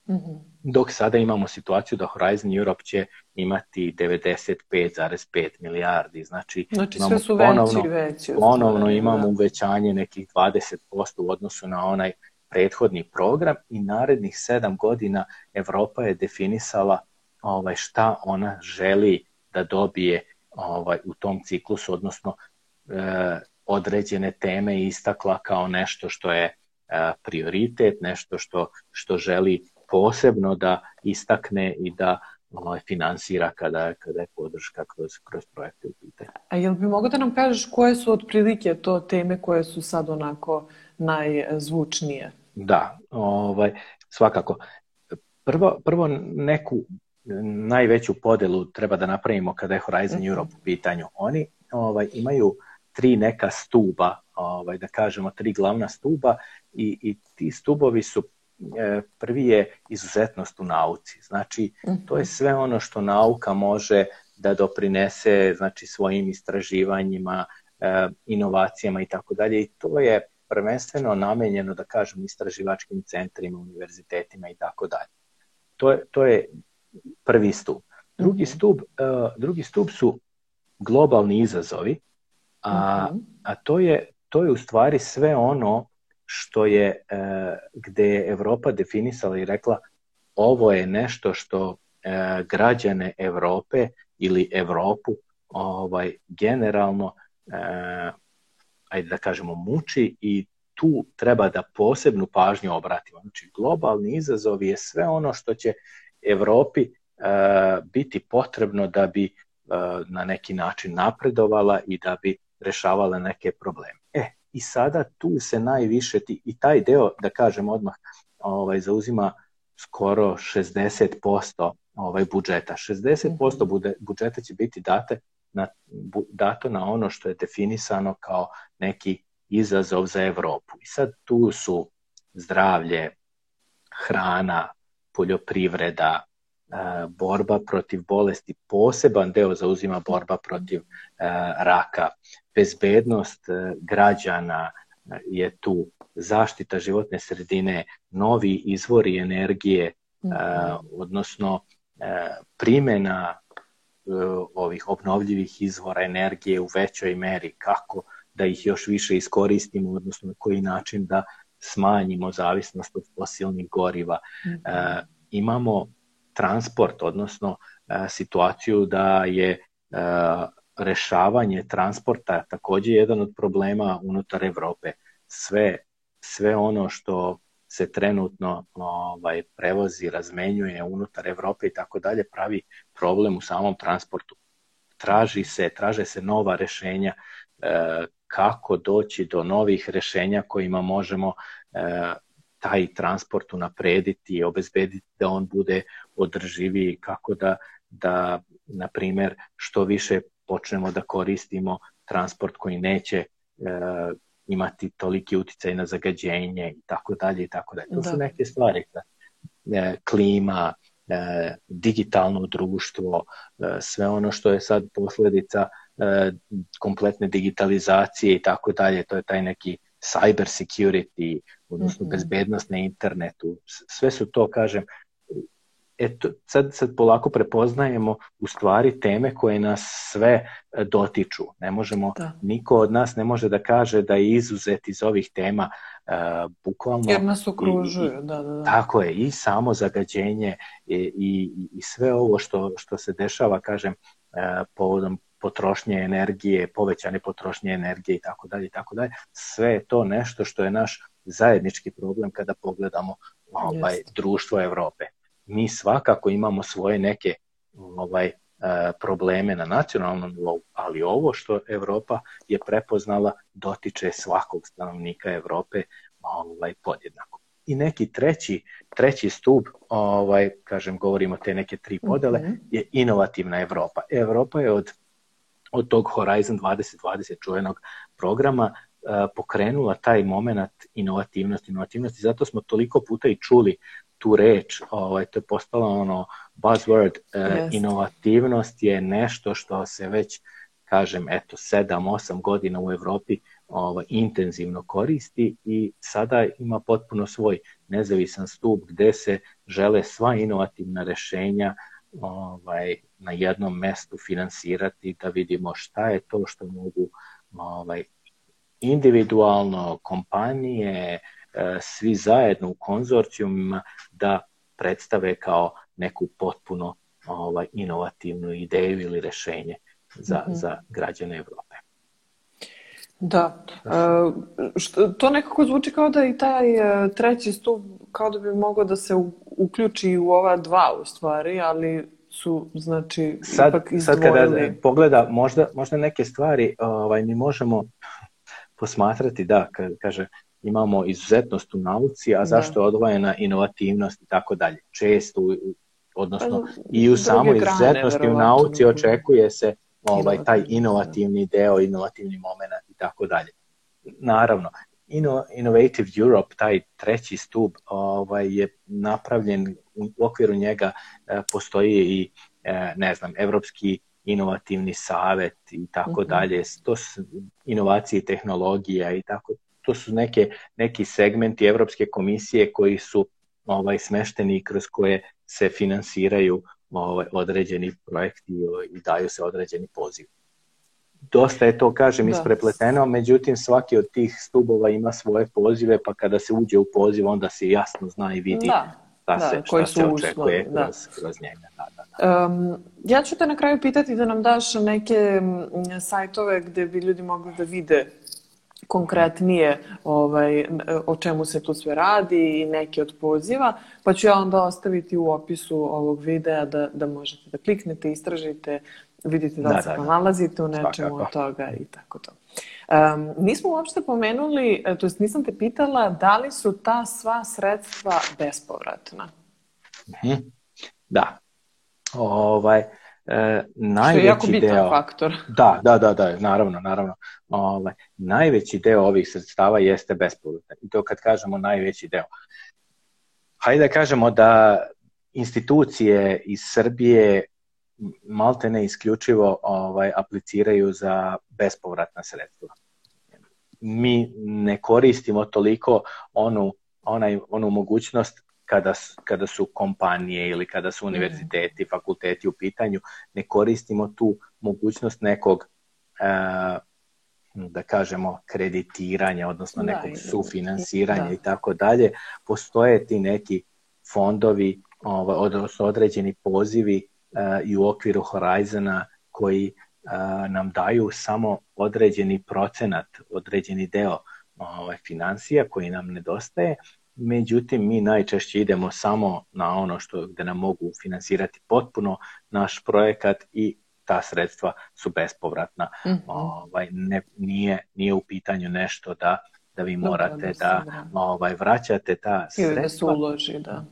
Mm-hmm. Dok sada imamo situaciju da Horizon Europe će imati 95,5 milijardi. Znači, znači imamo sve su ponovno, veći, ponovno da. imamo uvećanje nekih 20% u odnosu na onaj prethodni program i narednih sedam godina Evropa je definisala ovaj, šta ona želi da dobije ovaj, u tom ciklusu, odnosno eh, određene teme istakla kao nešto što je prioritet, nešto što, što želi posebno da istakne i da ovaj, finansira kada, kada je podrška kroz, kroz projekte u pitanju. A jel bi mogo da nam kažeš koje su otprilike to teme koje su sad onako najzvučnije? Da, ovaj, svakako. Prvo, prvo neku najveću podelu treba da napravimo kada je Horizon mhm. Europe u pitanju. Oni ovaj, imaju uh, tri neka stuba, ovaj, da kažemo tri glavna stuba i, i ti stubovi su e, prvi je izuzetnost u nauci. Znači, to je mhm. sve ono što nauka može da doprinese znači svojim istraživanjima, e, inovacijama i tako dalje i to je prvenstveno namenjeno da kažem istraživačkim centrima, univerzitetima i tako dalje. To je, to je prvi stup. Drugi mhm. stup, e, drugi stup su globalni izazovi A, mhm. a to, je, to je u stvari sve ono što je, e, gde je Evropa definisala i rekla ovo je nešto što e, građane Europe ili Evropu ovaj, generalno e, ajde da kažemo muči i tu treba da posebnu pažnju obratimo. Znači globalni izazov je sve ono što će Evropi e, biti potrebno da bi e, na neki način napredovala i da bi rešavale neke probleme. E, i sada tu se najviše ti, i taj deo, da kažem odmah, ovaj, zauzima skoro 60% ovaj budžeta. 60% mhm. bude, budžeta će biti date na, bu, dato na ono što je definisano kao neki izazov za Evropu. I sad tu su zdravlje, hrana, poljoprivreda, e, borba protiv bolesti, poseban deo zauzima borba protiv e, raka, bezbednost eh, građana eh, je tu, zaštita životne sredine, novi izvori energije, mhm. eh, odnosno primena ovih obnovljivih izvora energije u većoj meri, kako da ih još više iskoristimo, odnosno na koji način da smanjimo zavisnost od fosilnih goriva. E, imamo transport, odnosno situaciju da je rešavanje transporta takođe je jedan od problema unutar Evrope. Sve, sve ono što se trenutno ovaj, prevozi, razmenjuje unutar Evrope i tako dalje, pravi problem u samom transportu. Traži se, traže se nova rešenja e, kako doći do novih rešenja kojima možemo e, taj transport unaprediti i obezbediti da on bude održiviji, kako da, da na primer, što više počnemo da koristimo transport koji neće e, imati toliki uticaj na zagađenje i tako dalje i tako dalje. To su da. neke stvari. Da, e, klima, e, digitalno društvo, e, sve ono što je sad posledica e, kompletne digitalizacije i tako dalje, to je taj neki cyber security, odnosno mm -hmm. bezbednost na internetu. Sve su to, kažem, eto, sad, sad polako prepoznajemo u stvari teme koje nas sve e, dotiču. Ne možemo, da. niko od nas ne može da kaže da je izuzet iz ovih tema uh, bukvalno. Jer nas okružuju, i, da, da, da. Tako je, i samo zagađenje i, e, i, i sve ovo što, što se dešava, kažem, uh, povodom potrošnje energije, povećane potrošnje energije i tako dalje i tako dalje. Sve je to nešto što je naš zajednički problem kada pogledamo ovaj, društvo Evrope mi svakako imamo svoje neke ovaj, e, probleme na nacionalnom nivou, ali ovo što Evropa je prepoznala dotiče svakog stanovnika Evrope ovaj, podjednako. I neki treći, treći stub, ovaj, kažem, govorimo te neke tri podele, mm je inovativna Evropa. Evropa je od, od tog Horizon 2020 čuvenog programa pokrenula taj moment inovativnosti. Inovativnosti, zato smo toliko puta i čuli tu reč, ovaj, to je postalo ono buzzword, yes. inovativnost je nešto što se već, kažem, eto, 7-8 godina u Evropi ovaj, intenzivno koristi i sada ima potpuno svoj nezavisan stup gde se žele sva inovativna rešenja ovaj, na jednom mestu finansirati da vidimo šta je to što mogu ovaj, individualno kompanije, e, svi zajedno u konzorcijumima da predstave kao neku potpuno ovaj, inovativnu ideju ili rešenje za, mm -hmm. za građane Evrope. Da, e, što, to nekako zvuči kao da i taj e, treći stup kao da bi mogao da se uključi u ova dva u stvari, ali su znači sad, ipak izdvojili. Sad kada pogleda možda, možda neke stvari ovaj, mi možemo posmatrati, da, kaže, imamo izuzetnost u nauci, a zašto da. je odvojena inovativnost i tako dalje. Često, odnosno pa, i u samoj izuzetnosti u nauci da. očekuje se ovaj, taj da. inovativni deo, inovativni moment i tako dalje. Naravno, Innovative Europe, taj treći stup, ovaj, je napravljen, u okviru njega e, postoji i, e, ne znam, evropski inovativni savet i tako mhm. dalje. To su inovacije i tehnologija i tako. To su neke, neki segmenti Evropske komisije koji su ovaj smešteni kroz koje se finansiraju ovaj, određeni projekti i daju se određeni poziv. Dosta je to, kažem, da. isprepleteno, međutim svaki od tih stubova ima svoje pozive, pa kada se uđe u poziv, onda se jasno zna i vidi da, šta da, se, šta koji su se očekuje uslovi, da. kroz, da. kroz njega. Da, da. Um, ja ću te na kraju pitati da nam daš neke mm, sajtove gde bi ljudi mogli da vide konkretnije ovaj, o čemu se tu sve radi i neke od poziva, pa ću ja onda ostaviti u opisu ovog videa da, da možete da kliknete, istražite, vidite da, da, da, da se nalazite u nečemu od toga i tako to. Um, nismo uopšte pomenuli, e, to jest nisam te pitala, da li su ta sva sredstva bespovratna? Mhm. Da, Ovaj, e, najveći Što je jako bitan deo, faktor. Da, da, da, da, naravno, naravno. Ovaj, najveći deo ovih sredstava jeste bespovratno. I to kad kažemo najveći deo. Hajde da kažemo da institucije iz Srbije maltene isključivo ovaj, apliciraju za bespovratna sredstva. Mi ne koristimo toliko onu, onaj, onu mogućnost kada, kada su kompanije ili kada su mm. univerziteti, fakulteti u pitanju, ne koristimo tu mogućnost nekog e, hm, da kažemo kreditiranja, odnosno da, nekog sufinansiranja da. i tako dalje. Postoje ti neki fondovi, ovaj, odnosno određeni pozivi e, i u okviru Horizona koji e, nam daju samo određeni procenat, određeni deo ovaj, financija koji nam nedostaje međutim mi najčešće idemo samo na ono što gde nam mogu finansirati potpuno naš projekat i ta sredstva su bespovratna. Mm -hmm. Ovaj ne, nije nije u pitanju nešto da da vi morate da, da ovaj vraćate ta sredstva. Ili da se uloži, da.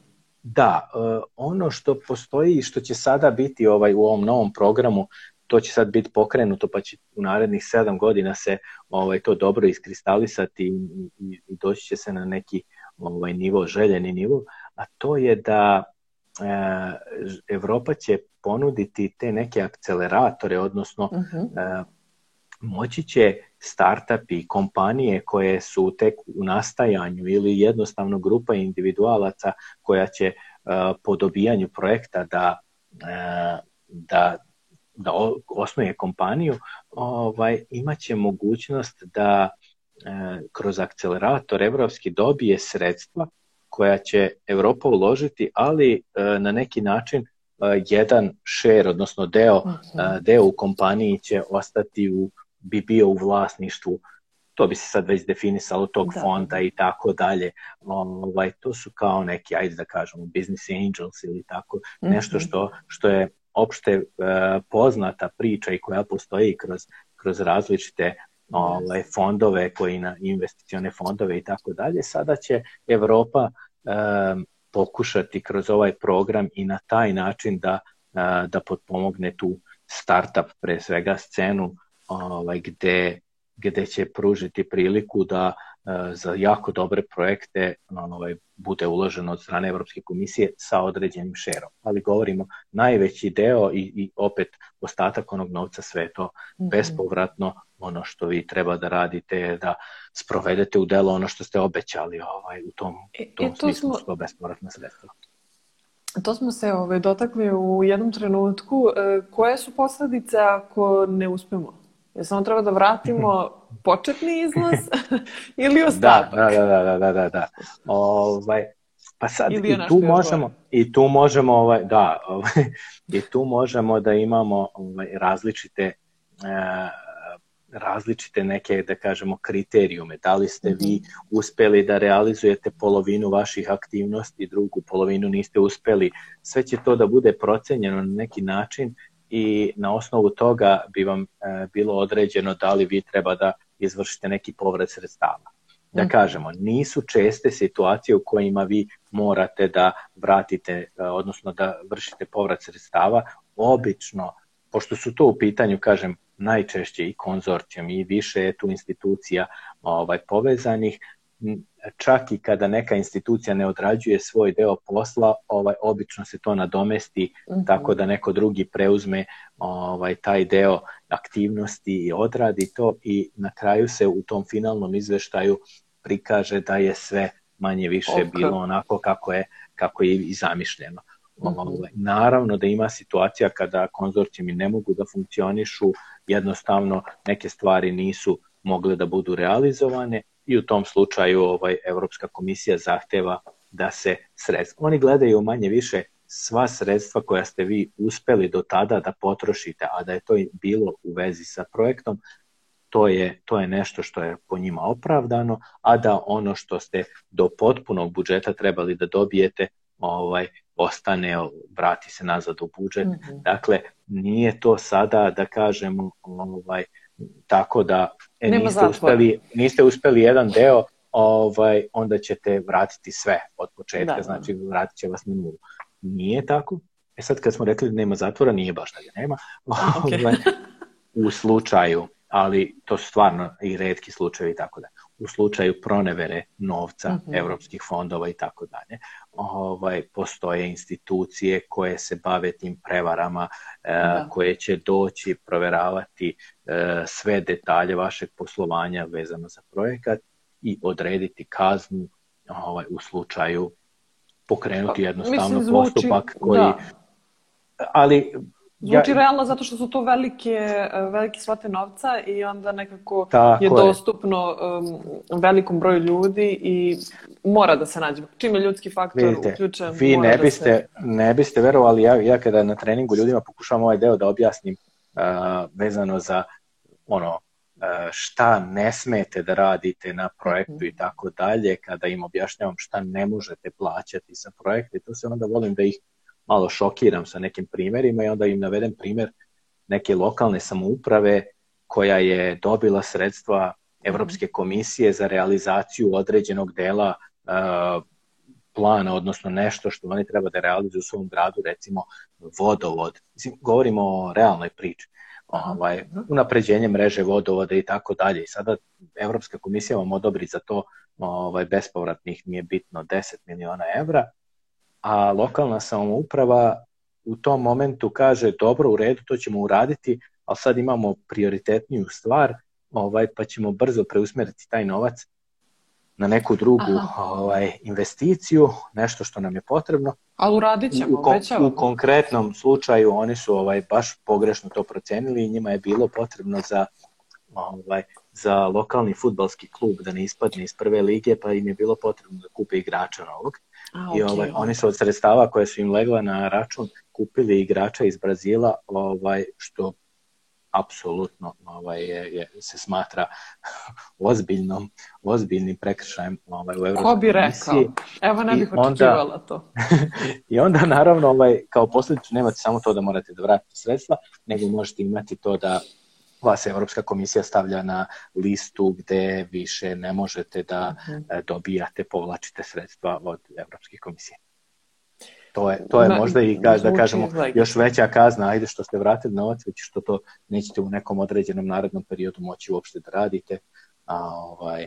Da, e, ono što postoji i što će sada biti ovaj u ovom novom programu, to će sad biti pokrenuto pa će u narednih sedam godina se ovaj to dobro iskristalisati i, i, i doći će se na neki ovaj nivo, željeni nivo, a to je da e, Evropa će ponuditi te neke akceleratore, odnosno uh mhm. -huh. E, moći će startupi i kompanije koje su tek u nastajanju ili jednostavno grupa individualaca koja će e, po dobijanju projekta da, da, da osnuje kompaniju, ovaj, imaće mogućnost da E, kroz akcelerator evropski dobije sredstva koja će Europa uložiti, ali e, na neki način e, jedan share, odnosno deo, mhm. deo u kompaniji će ostati u, bi bio u vlasništvu to bi se sad već definisalo tog da. fonda i tako dalje. Ovaj, to su kao neki, ajde da kažemo, business angels ili tako, mm -hmm. nešto mhm. što, što je opšte e, poznata priča i koja postoji kroz, kroz različite ovaj, fondove koji na investicione fondove i tako dalje. Sada će Evropa um, pokušati kroz ovaj program i na taj način da, uh, da potpomogne tu startup pre svega scenu ovaj, gde, gde će pružiti priliku da uh, za jako dobre projekte ovaj, bude uloženo od strane Evropske komisije sa određenim šerom. Ali govorimo najveći deo i, i opet ostatak onog novca sve to mm -hmm. bespovratno ono što vi treba da radite da sprovedete u delo ono što ste obećali ovaj, u tom, u e, e, tom e, to smislu smo... bespovratna sredstva. To smo se ovaj, dotakli u jednom trenutku. E, koje su posledice ako ne uspemo? Jer samo treba da vratimo početni iznos ili da, ostatak? Da, da, da, da, da, da. da. Ovaj, pa sad i tu možemo gore. i tu možemo ovaj da ovaj, i tu možemo da imamo ovaj različite e, različite neke, da kažemo, kriterijume. Da li ste vi mhm. uspeli da realizujete polovinu vaših aktivnosti, drugu polovinu niste uspeli. Sve će to da bude procenjeno na neki način i na osnovu toga bi vam e, bilo određeno da li vi treba da izvršite neki povrat sredstava. Da mhm. kažemo, nisu česte situacije u kojima vi morate da vratite, e, odnosno da vršite povrat sredstava. Obično, pošto su to u pitanju, kažem, najčešće i konzorcijom i više je tu institucija ovaj, povezanih, čak i kada neka institucija ne odrađuje svoj deo posla, ovaj obično se to nadomesti mm -hmm. tako da neko drugi preuzme ovaj taj deo aktivnosti i odradi to i na kraju se u tom finalnom izveštaju prikaže da je sve manje više okay. bilo onako kako je kako je i zamišljeno. Mm -hmm. Naravno da ima situacija kada konzorcijumi ne mogu da funkcionišu jednostavno neke stvari nisu mogle da budu realizovane i u tom slučaju ovaj Evropska komisija zahteva da se sredstva. Oni gledaju manje više sva sredstva koja ste vi uspeli do tada da potrošite, a da je to bilo u vezi sa projektom, to je, to je nešto što je po njima opravdano, a da ono što ste do potpunog budžeta trebali da dobijete, ovaj, ostane, vrati se nazad u budžet. Mm -hmm. Dakle, nije to sada da kažemo ovaj, tako da e, niste, uspeli, niste uspeli jedan deo, ovaj, onda ćete vratiti sve od početka, da. znači vratit će vas na nulu. Nije tako. E sad kad smo rekli da nema zatvora, nije baš da ga nema. Okay. Ovaj, u slučaju, ali to su stvarno i redki slučajevi i tako da. U slučaju pronevere novca, mm -hmm. evropskih fondova i tako dalje ovaj, postoje institucije koje se bave tim prevarama, e, da. koje će doći proveravati e, sve detalje vašeg poslovanja vezano za projekat i odrediti kaznu ovaj, u slučaju pokrenuti pa, jednostavno Mislim, zvuči, postupak koji... Da. Ali Zvuči ja, realno zato što su to velike, velike svote novca i onda nekako je dostupno um, velikom broju ljudi i mora da se nađe. Čim je ljudski faktor Vidite, uključen, vi mora ne biste, da se... ne biste verovali, ja, ja kada na treningu ljudima pokušavam ovaj deo da objasnim uh, vezano za ono uh, šta ne smete da radite na projektu i tako dalje, kada im objašnjavam šta ne možete plaćati za projekte, to se onda volim da ih malo šokiram sa nekim primjerima i onda im navedem primjer neke lokalne samouprave koja je dobila sredstva Evropske mhm. komisije za realizaciju određenog dela uh, plana, odnosno nešto što oni treba da realizuju u svom gradu, recimo vodovod. Mislim, govorimo o realnoj priči. Ovaj, unapređenje mreže vodovoda i tako dalje. I sada Evropska komisija vam odobri za to ovaj, bespovratnih, nije bitno, 10 miliona evra a lokalna samouprava u tom momentu kaže dobro, u redu, to ćemo uraditi, ali sad imamo prioritetniju stvar, ovaj, pa ćemo brzo preusmeriti taj novac na neku drugu Aha. ovaj, investiciju, nešto što nam je potrebno. Ali uradit ćemo, u, kon u konkretnom slučaju oni su ovaj baš pogrešno to procenili i njima je bilo potrebno za ovaj, za lokalni futbalski klub da ne ispadne iz prve lige, pa im je bilo potrebno da kupe igrača novog. A, okay. I ovaj, oni su od sredstava koje su im legla na račun kupili igrača iz Brazila, ovaj, što apsolutno ovaj, je, je, se smatra ozbiljnom, ozbiljnim prekršajem ovaj, u Evropskoj Ko bi rekao? Evo ne bih očekivala to. I onda naravno ovaj, kao posljedicu nemate samo to da morate da vratite sredstva, nego možete imati to da vas Evropska komisija stavlja na listu gde više ne možete da mhm. e, dobijate, povlačite sredstva od Evropske komisije. To je, to je Ma, možda i, kaž, da kažemo, like... još veća kazna, ajde što ste vratili novac, već što to nećete u nekom određenom narednom periodu moći uopšte da radite. A, ovaj,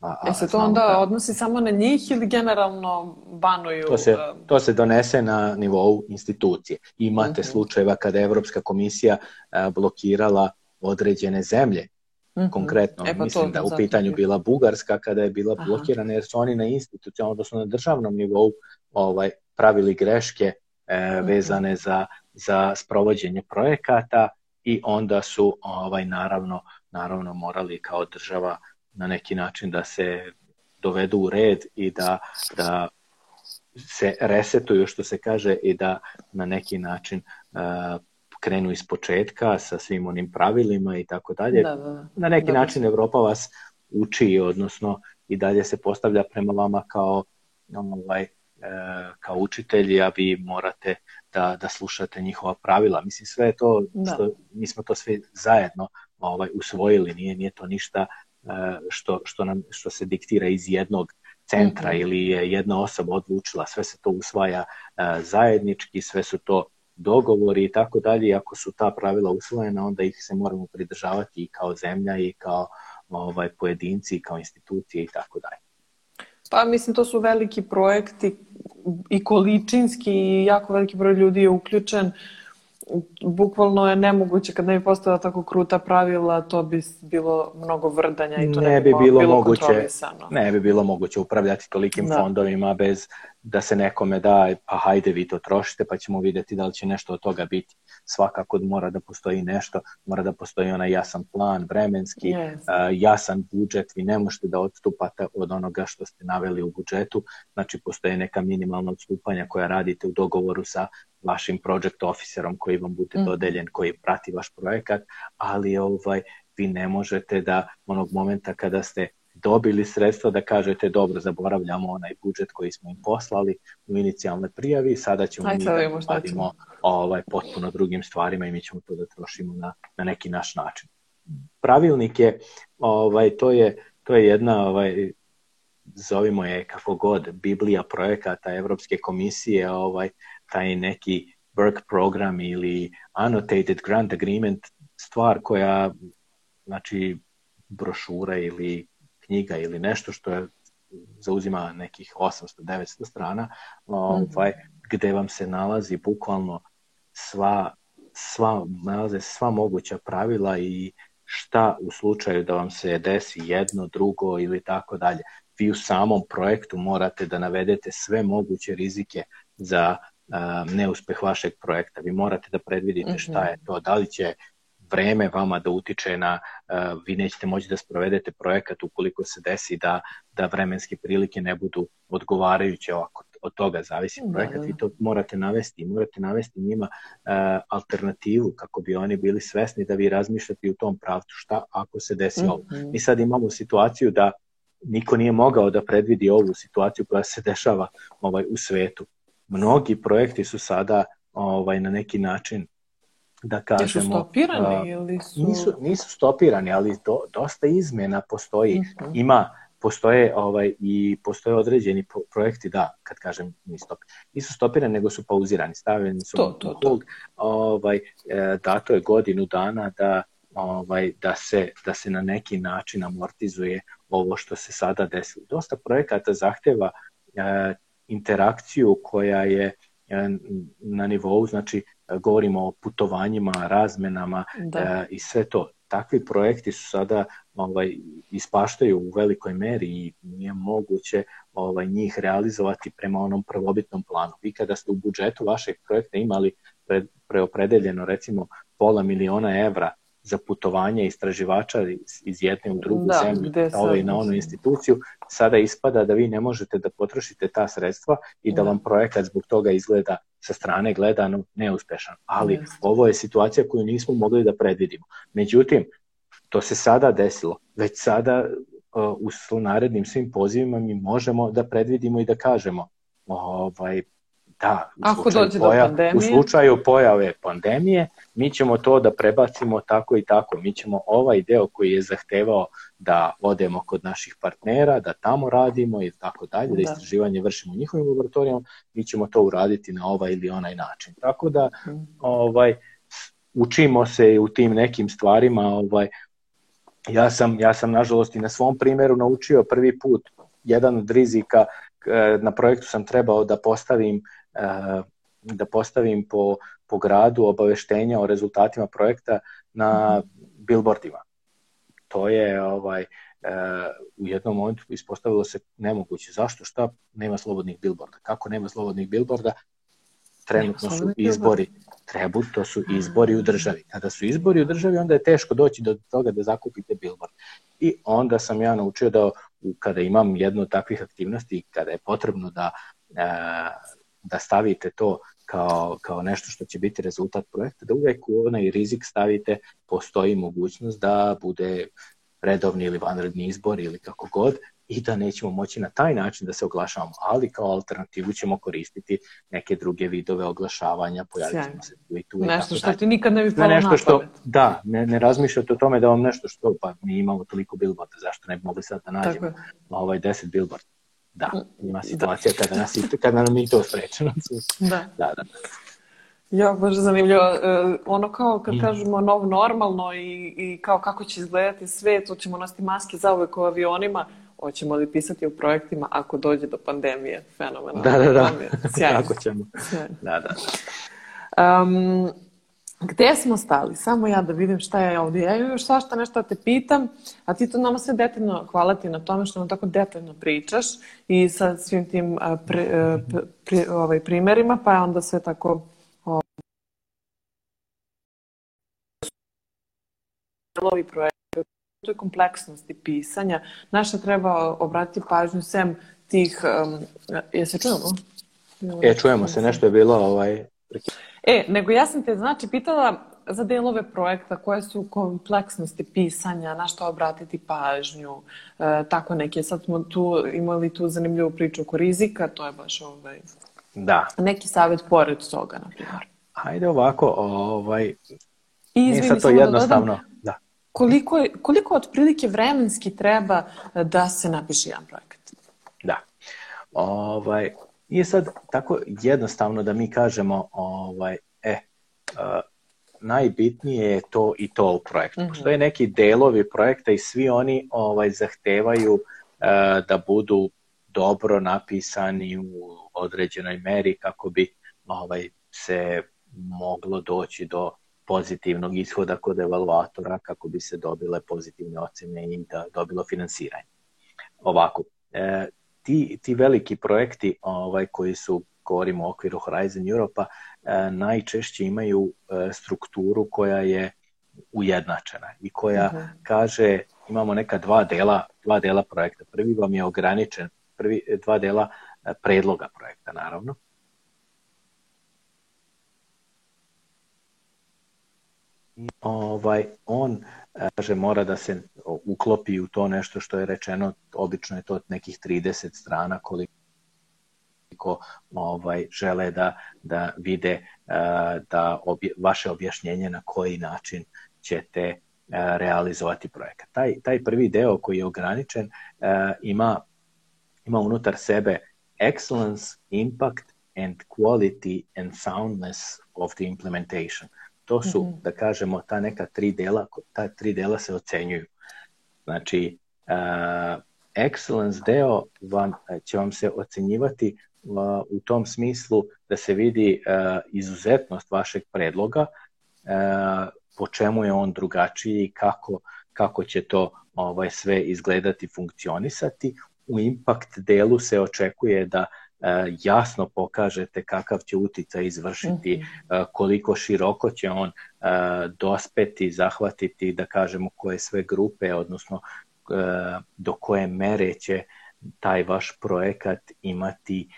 a, a, e se to onda da... odnosi samo na njih ili generalno banuju? To se, e? to se donese na nivou institucije. Imate mm -hmm. slučajeva kada je Evropska komisija e, blokirala određene zemlje. Mm -hmm. Konkretno, e, pa mislim da u pitanju bila Bugarska kada je bila blokirana jer su oni na institucionalno, odnosno na državnom nivou ovaj, pravili greške e, mhm. vezane za, za sprovođenje projekata i onda su ovaj naravno naravno morali kao država na neki način da se dovedu u red i da, da se resetuju što se kaže i da na neki način uh, krenu iz početka sa svim onim pravilima i tako dalje. Da, da, da. Na neki da, način Evropa vas uči, odnosno i dalje se postavlja prema vama kao ovaj, e, kao učitelji, a vi morate da, da slušate njihova pravila. Mislim, sve je to, da. što, mi smo to sve zajedno ovaj, usvojili, nije, nije to ništa e, što, što, nam, što se diktira iz jednog centra mm -hmm. ili je jedna osoba odlučila, sve se to usvaja e, zajednički, sve su to dogovori i tako dalje, ako su ta pravila usvojena, onda ih se moramo pridržavati i kao zemlja i kao ovaj, pojedinci i kao institucije i tako dalje. Pa mislim to su veliki projekti i količinski i jako veliki broj ljudi je uključen. Bukvalno je nemoguće kad ne bi postala tako kruta pravila, to bi bilo mnogo vrdanja i to ne, ne bi bilo, bilo moguće. Ne bi bilo moguće upravljati tolikim da. fondovima bez da se nekome da, pa hajde vi to trošite, pa ćemo videti da li će nešto od toga biti. Svakako mora da postoji nešto, mora da postoji onaj jasan plan, vremenski, yes. jasan budžet, vi ne možete da odstupate od onoga što ste naveli u budžetu, znači postoje neka minimalna odstupanja koja radite u dogovoru sa vašim project officerom koji vam bude mhm. dodeljen, koji prati vaš projekat, ali ovaj, vi ne možete da onog momenta kada ste dobili sredstva da kažete dobro, zaboravljamo onaj budžet koji smo im poslali u inicijalne prijavi, sada ćemo Aj, mi da radimo ovaj, potpuno drugim stvarima i mi ćemo to da trošimo na, na neki naš način. Pravilnik je, ovaj, to je, to je jedna ovaj, zovimo je kako god, Biblija projekata Evropske komisije, ovaj, taj neki work program ili annotated grant agreement, stvar koja, znači, brošura ili knjiga ili nešto što je zauzima nekih 800-900 strana, ovaj, mhm. gde vam se nalazi bukvalno sva, sva, nalaze sva moguća pravila i šta u slučaju da vam se desi jedno, drugo ili tako dalje. Vi u samom projektu morate da navedete sve moguće rizike za neuspeh vašeg projekta. Vi morate da predvidite šta mhm. je to, da li će vreme vama da utiče na, e, vi nećete moći da sprovedete projekat ukoliko se desi da, da vremenske prilike ne budu odgovarajuće ovako od toga zavisi da, projekat, da, vi da. to morate navesti, morate navesti njima e, alternativu kako bi oni bili svesni da vi razmišljate u tom pravcu šta ako se desi mm -hmm. ovo. Mhm. Mi sad imamo situaciju da niko nije mogao da predvidi ovu situaciju koja se dešava ovaj u svetu. Mnogi projekti su sada ovaj na neki način da kažemo. Jesu stopirani ili su... Nisu, nisu stopirani, ali do, dosta izmena postoji. Uh mhm. -huh. Ima, postoje ovaj i postoje određeni projekti da kad kažem ni stop nisu stopirani nego su pauzirani stavljeni su to, to, to. ovaj e, dato je godinu dana da ovaj da se da se na neki način amortizuje ovo što se sada desilo dosta projekata zahteva e, interakciju koja je e, na nivou znači E, govorimo o putovanjima, razmenama da. E, i sve to. Takvi projekti su sada ovaj, ispaštaju u velikoj meri i nije moguće ovaj, njih realizovati prema onom prvobitnom planu. Vi kada ste u budžetu vašeg projekta imali pre, preopredeljeno recimo pola miliona evra za putovanje istraživača iz jedne u drugu da, zemlju, na na onu instituciju, sada ispada da vi ne možete da potrošite ta sredstva i da, da. vam projekat zbog toga izgleda sa strane gledano neuspešan. Ali yes. ovo je situacija koju nismo mogli da predvidimo. Međutim, to se sada desilo. Već sada u narednim svim pozivima mi možemo da predvidimo i da kažemo ovaj, da, u, Ako dođe poja, do pandemije. u slučaju pojave pandemije, mi ćemo to da prebacimo tako i tako. Mi ćemo ovaj deo koji je zahtevao da odemo kod naših partnera, da tamo radimo i tako dalje, da, da. istraživanje vršimo u njihovim laboratorijama, mi ćemo to uraditi na ovaj ili onaj način. Tako da mhm. ovaj učimo se u tim nekim stvarima, ovaj ja sam ja sam nažalost i na svom primeru naučio prvi put jedan od rizika na projektu sam trebao da postavim uh, E, da postavim po, po gradu obaveštenja o rezultatima projekta na billboardima. To je ovaj, e, u jednom momentu ispostavilo se nemoguće. Zašto? Šta? Nema slobodnih billboarda. Kako nema slobodnih billboarda? Trenutno su izbori. Trebu, to su izbori u državi. Kada su izbori u državi, onda je teško doći do toga da zakupite billboard. I onda sam ja naučio da kada imam jednu od takvih aktivnosti, kada je potrebno da e, da stavite to kao, kao nešto što će biti rezultat projekta, da uvek u onaj rizik stavite, postoji mogućnost da bude redovni ili vanredni izbor ili kako god i da nećemo moći na taj način da se oglašavamo, ali kao alternativu ćemo koristiti neke druge vidove oglašavanja, pojavit ćemo se tu i tu. Nešto i što ti nikad ne bi palo na nešto što, napavit. Da, ne, ne razmišljate o tome da vam nešto što, pa mi imamo toliko bilborda, zašto ne bi mogli sad da nađemo ovaj 10 bilborda Da, mm, ima da. situacija da. kada, nas, kada nam je to sprečeno. Da. da, da. Ja, baš zanimljivo. E, ono kao kad mhm. kažemo nov normalno i, i kao kako će izgledati svet, hoćemo nositi maske za uvek u avionima, hoćemo li pisati u projektima ako dođe do pandemije. Fenomenalno. Da, da, da. Sjajno. Tako ćemo. Sjajno. Da, da. Um, Gde smo stali? Samo ja da vidim šta je ovdje. Ja još svašta nešto te pitam, a ti to nama sve detaljno, hvala ti na tome što nam tako detaljno pričaš i sa svim tim pri, pri, pri, ovaj, primerima, pa je onda sve tako ovaj projekte, toj kompleksnosti pisanja, Naša treba obratiti pažnju sem tih, um, je se čujemo? E, čujemo se, nešto je bilo ovaj... E, nego ja sam te znači pitala za delove projekta koje su kompleksnosti pisanja, na što obratiti pažnju, e, tako neke. Sad smo tu imali tu zanimljivu priču oko rizika, to je baš ovaj... Da. Neki savjet pored toga, na primjer. Ajde ovako, ovaj... I izvim, sad to da jednostavno. Da, dodam, da. Koliko, koliko otprilike vremenski treba da se napiše jedan projekat? Da. Ovaj, Nije sad tako jednostavno da mi kažemo ovaj, e, uh, najbitnije je to i to u projektu. Mm -hmm. Postoje neki delovi projekta i svi oni ovaj zahtevaju uh, da budu dobro napisani u određenoj meri kako bi ovaj se moglo doći do pozitivnog ishoda kod evaluatora kako bi se dobile pozitivne ocene i da dobilo finansiranje. Ovako, e, ti, ti veliki projekti ovaj, koji su govorimo o okviru Horizon Europa, e, najčešće imaju e, strukturu koja je ujednačena i koja uh mhm. -huh. kaže imamo neka dva dela, dva dela projekta. Prvi vam je ograničen, prvi dva dela e, predloga projekta naravno. I Ovaj on kaže mora da se uklopi u to nešto što je rečeno, obično je to nekih 30 strana koliko ovaj, žele da, da vide da obje, vaše objašnjenje na koji način ćete realizovati projekat. Taj, taj prvi deo koji je ograničen ima, ima unutar sebe excellence, impact and quality and soundness of the implementation – To su, mm-hmm. da kažemo, ta neka tri dela, ta tri dela se ocenjuju. Znači, uh, excellence deo vam, e, će vam se ocenjivati uh, u tom smislu da se vidi uh, izuzetnost vašeg predloga, uh, po čemu je on drugačiji i kako, kako će to ovaj sve izgledati, funkcionisati. U impact delu se očekuje da E, jasno pokažete kakav će uticaj izvršiti, mhm. e, koliko široko će on e, dospeti, zahvatiti, da kažemo, koje sve grupe, odnosno do koje mere će taj vaš projekat imati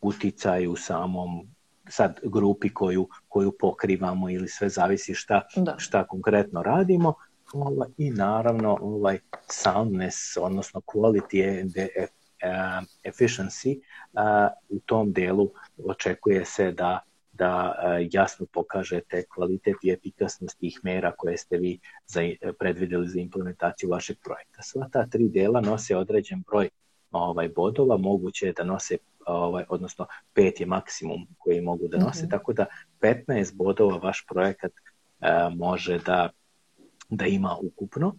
uticaj u samom sad grupi koju, koju pokrivamo ili sve zavisi šta, da. šta konkretno radimo ovaj, i naravno ovaj soundness, odnosno quality je E, efficiency, e, u tom delu očekuje se da da e, jasno pokažete kvalitet i efikasnost tih mera koje ste vi za, predvideli za implementaciju vašeg projekta. Sva ta tri dela nose određen broj ovaj bodova, moguće je da nose ovaj odnosno pet je maksimum koji mogu da nose, mm -hmm. tako da 15 bodova vaš projekat eh, može da da ima ukupno.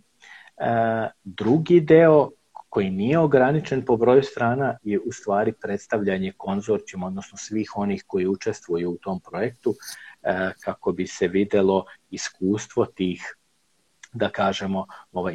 E, drugi deo koji nije ograničen po broju strana je u stvari predstavljanje konzorcijuma, odnosno svih onih koji učestvuju u tom projektu, e, kako bi se videlo iskustvo tih da kažemo ova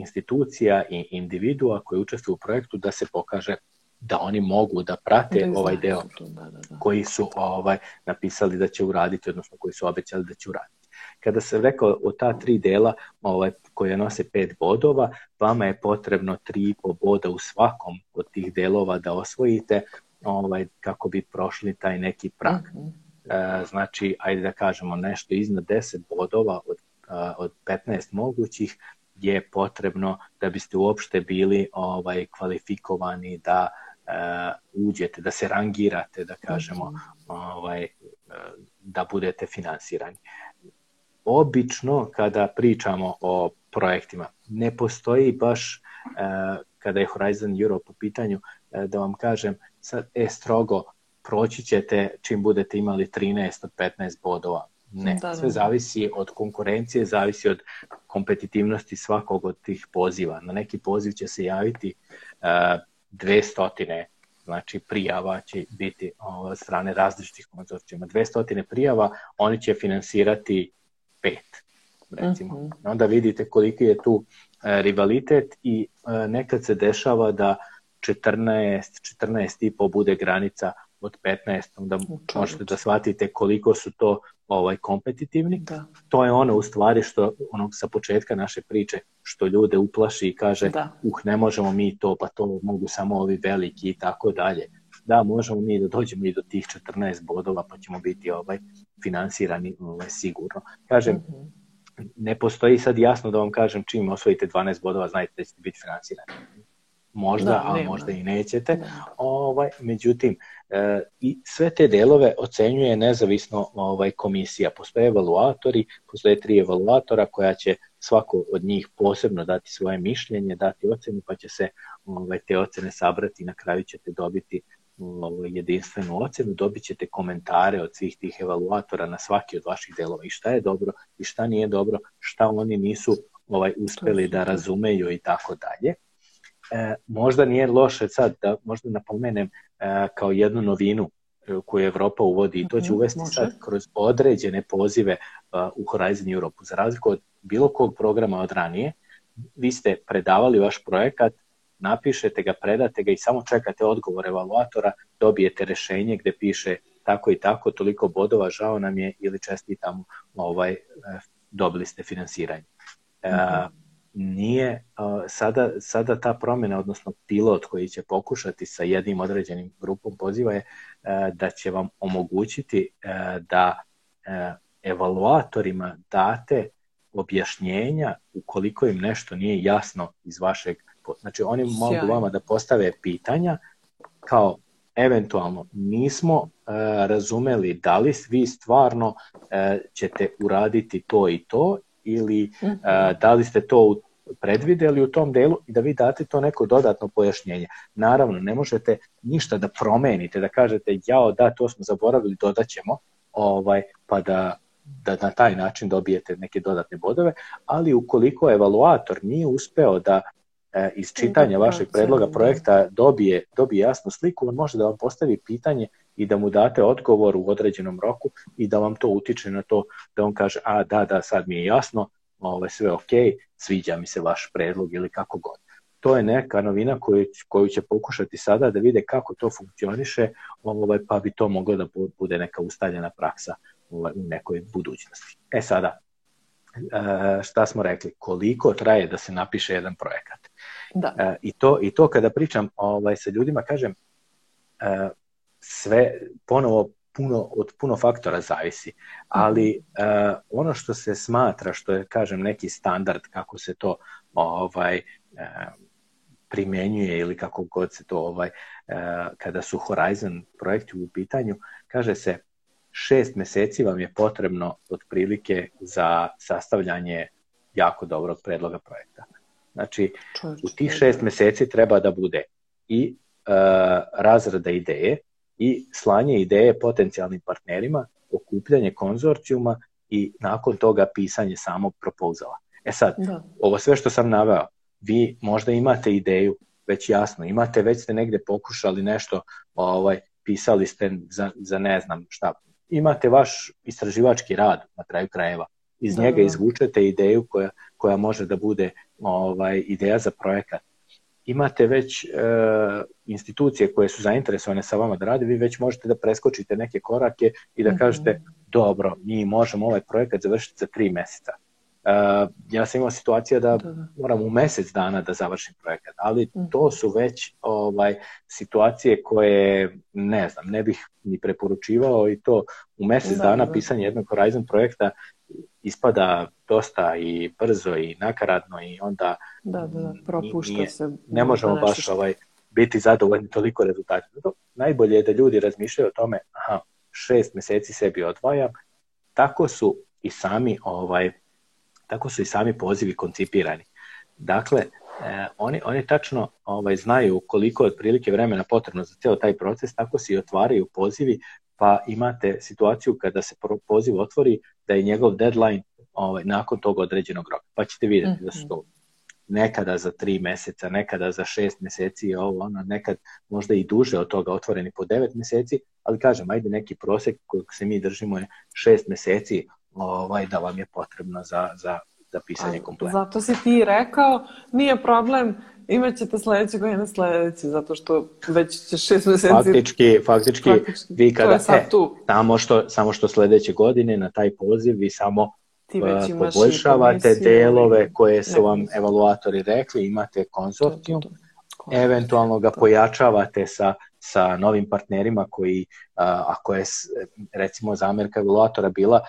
institucija i individua koji učestvuju u projektu da se pokaže da oni mogu da prate da ovaj deo da, da, da, koji su ovaj napisali da će uraditi odnosno koji su obećali da će uraditi. Kada sam rekao o ta tri dela ovaj, koje nose pet bodova, vama je potrebno tri po boda u svakom od tih delova da osvojite ovaj, kako bi prošli taj neki prag. Mm -hmm. e, znači, ajde da kažemo nešto iznad 10 bodova od, e, od 15 mogućih je potrebno da biste uopšte bili ovaj kvalifikovani da uh, uđete, da se rangirate, da kažemo, mhm. ovaj, e, da budete finansirani obično kada pričamo o projektima. Ne postoji baš e, kada je Horizon Europe u pitanju, e, da vam kažem, sad, e, strogo, proći ćete čim budete imali 13 od 15 bodova. Ne, da, da. sve da. zavisi od konkurencije, zavisi od kompetitivnosti svakog od tih poziva. Na neki poziv će se javiti uh, e, dve znači prijava će biti od strane različitih konzorcijuma. 200 prijava, oni će finansirati pet, recimo. Uh mhm. -huh. Onda vidite koliki je tu e, rivalitet i e, nekad se dešava da 14, 14 i 14,5 bude granica od 15, da možete da shvatite koliko su to ovaj kompetitivni. Da. To je ono u stvari što onog sa početka naše priče što ljude uplaši i kaže da. uh ne možemo mi to, pa to mogu samo ovi veliki i tako dalje. Da, možemo mi da dođemo i do tih 14 bodova, pa ćemo biti ovaj finansirani ovaj, mm, sigurno. Kažem, mhm. ne postoji sad jasno da vam kažem čim osvojite 12 bodova znajte da ćete biti finansirani. Možda, da, a možda i nećete. Da. Ovaj, međutim, e, i sve te delove ocenjuje nezavisno ovaj komisija. Postoje evaluatori, postoje tri evaluatora koja će svako od njih posebno dati svoje mišljenje, dati ocenu, pa će se ovaj, te ocene sabrati i na kraju ćete dobiti jedinstvenu ocjenu, dobit ćete komentare od svih tih evaluatora na svaki od vaših delova i šta je dobro i šta nije dobro, šta oni nisu ovaj uspeli da razumeju i tako dalje. E, možda nije loše sad da možda napomenem e, kao jednu novinu e, koju Evropa uvodi i to će mhm, uvesti Može. sad kroz određene pozive e, u Horizon Europu. Za razliku od bilo kog programa od ranije, vi ste predavali vaš projekat napišete ga, predate ga i samo čekate odgovor evaluatora, dobijete rešenje gde piše tako i tako, toliko bodova, žao nam je ili čestitamo, ovaj, eh, dobili ste finansiranje. Mm -hmm. Nije, eh, sada, sada ta promena, odnosno pilot koji će pokušati sa jednim određenim grupom poziva je da će vam omogućiti da evaluatorima date objašnjenja ukoliko im nešto nije jasno iz vašeg Znači oni mogu vama da postave pitanja kao eventualno nismo uh, razumeli da li vi stvarno uh, ćete uraditi to i to ili uh, da li ste to predvideli u tom delu i da vi date to neko dodatno pojašnjenje. Naravno, ne možete ništa da promenite, da kažete jao da, to smo zaboravili, dodaćemo, ovaj, pa da, da na taj način dobijete neke dodatne bodove, ali ukoliko evaluator nije uspeo da E, iz e, da, čitanja da, vašeg predloga projekta dobije, dobije jasnu sliku, on može da vam postavi pitanje i da mu date odgovor u određenom roku i da vam to utiče na to da on kaže, a da, da, sad mi je jasno, ovaj, sve ok, sviđa mi se vaš predlog ili kako god. To je neka novina koju, koju će pokušati sada da vide kako to funkcioniše, ovaj, pa bi to moglo da bude neka ustaljena praksa ovaj, u nekoj budućnosti. E sada, E, šta smo rekli, koliko traje da se napiše jedan projekat. Da. E, I, to, I to kada pričam ovaj, sa ljudima, kažem, e, sve ponovo puno, od puno faktora zavisi, ali uh, ono što se smatra, što je, kažem, neki standard kako se to ovaj primenjuje ili kako god se to ovaj kada su Horizon projekti u pitanju, kaže se šest meseci vam je potrebno otprilike za sastavljanje jako dobrog predloga projekta. Znači, Čovječ, u tih šest meseci treba da bude i uh, razrada ideje i slanje ideje potencijalnim partnerima, okupljanje konzorcijuma i nakon toga pisanje samog propozala. E sad, da. ovo sve što sam naveo, vi možda imate ideju već jasno, imate, već ste negde pokušali nešto, ovaj, pisali ste za, za ne znam šta, imate vaš istraživački rad na kraju krajeva. Iz da, njega da, da. izvučete ideju koja, koja može da bude ovaj, ideja za projekat. Imate već e, institucije koje su zainteresovane sa vama da rade, vi već možete da preskočite neke korake i da mhm. kažete, dobro, mi možemo ovaj projekat završiti za tri meseca Uh, ja sam imao situacija da, da, da moram u mesec dana da završim projekat, ali mm. to su već ovaj situacije koje ne znam, ne bih ni preporučivao i to u mesec da, dana da. da. pisanje jednog Horizon projekta ispada dosta i brzo i nakaradno i onda da, da, da propušta nije, se ne možemo da baš ovaj biti zadovoljni toliko rezultata. Zato najbolje je da ljudi razmišljaju o tome, aha, šest meseci sebi odvajam, tako su i sami ovaj tako su i sami pozivi koncipirani. Dakle, e, oni, oni tačno ovaj, znaju koliko je otprilike vremena potrebno za ceo taj proces, tako se i otvaraju pozivi, pa imate situaciju kada se poziv otvori da je njegov deadline ovaj, nakon tog određenog roka. Pa ćete vidjeti mm -hmm. da su mhm. to nekada za tri meseca, nekada za šest meseci, ovo, ono, nekad možda i duže od toga otvoreni po devet meseci, ali kažem, ajde neki prosek kojeg se mi držimo je šest meseci ovaj, da vam je potrebna za, za, za pisanje kompleta. Zato si ti rekao, nije problem, imat ćete sledeće godine sledeće, zato što već će šest meseci... Faktički, faktički, faktički vi kada... E, tu. samo, što, samo što sledeće godine na taj poziv vi samo ti već eh, imaš poboljšavate delove koje su vam evaluatori rekli, imate konzortijum, eventualno ga pojačavate sa sa novim partnerima koji, ako je recimo zamerka regulatora bila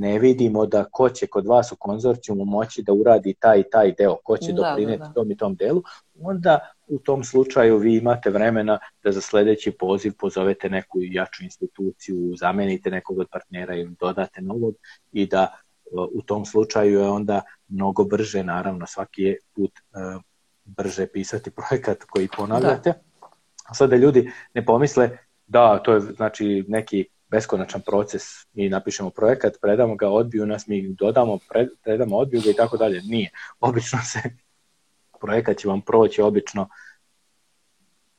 ne vidimo da ko će kod vas u konzorcijumu moći da uradi taj i taj deo, ko će da, da, doprineti da. tom i tom delu, onda u tom slučaju vi imate vremena da za sledeći poziv pozovete neku jaču instituciju, zamenite nekog od partnera ili dodate novog i da u tom slučaju je onda mnogo brže, naravno svaki je put e, brže pisati projekat koji ponavljate. Da da ljudi ne pomisle da to je znači neki beskonačan proces, mi napišemo projekat, predamo ga, odbiju nas, mi dodamo, predamo, odbiju ga i tako dalje. Nije. Obično se projekat će vam proći obično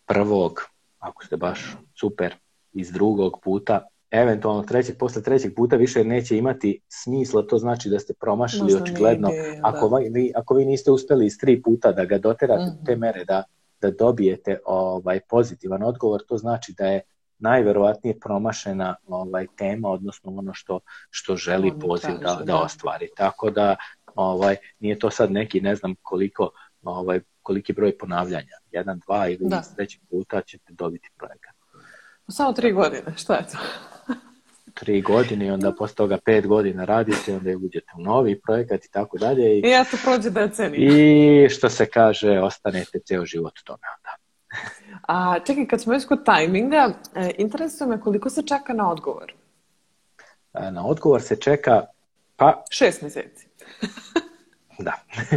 prvog, ako ste baš super, iz drugog puta, eventualno trećeg, posle trećeg puta više neće imati smisla, to znači da ste promašili Možda očigledno. Ide, da. ako, vi, ako vi niste uspeli iz tri puta da ga doterate mm -hmm. te mere da da dobijete ovaj pozitivan odgovor, to znači da je najverovatnije promašena ovaj tema, odnosno ono što, što želi ono poziv da, da, da ostvari. Tako da ovaj nije to sad neki ne znam koliko ovaj koliki broj ponavljanja, jedan, dva ili da. treći puta ćete dobiti projekat. Samo tri godine, šta je to? tri godine i onda posle toga pet godina radite, onda uđete u novi projekat i tako dalje. I, I ja to prođe decenija. I što se kaže, ostanete ceo život u tome onda. A čekaj, kad smo već kod tajminga, e, interesuje me koliko se čeka na odgovor? E, na odgovor se čeka pa... Šest meseci. da.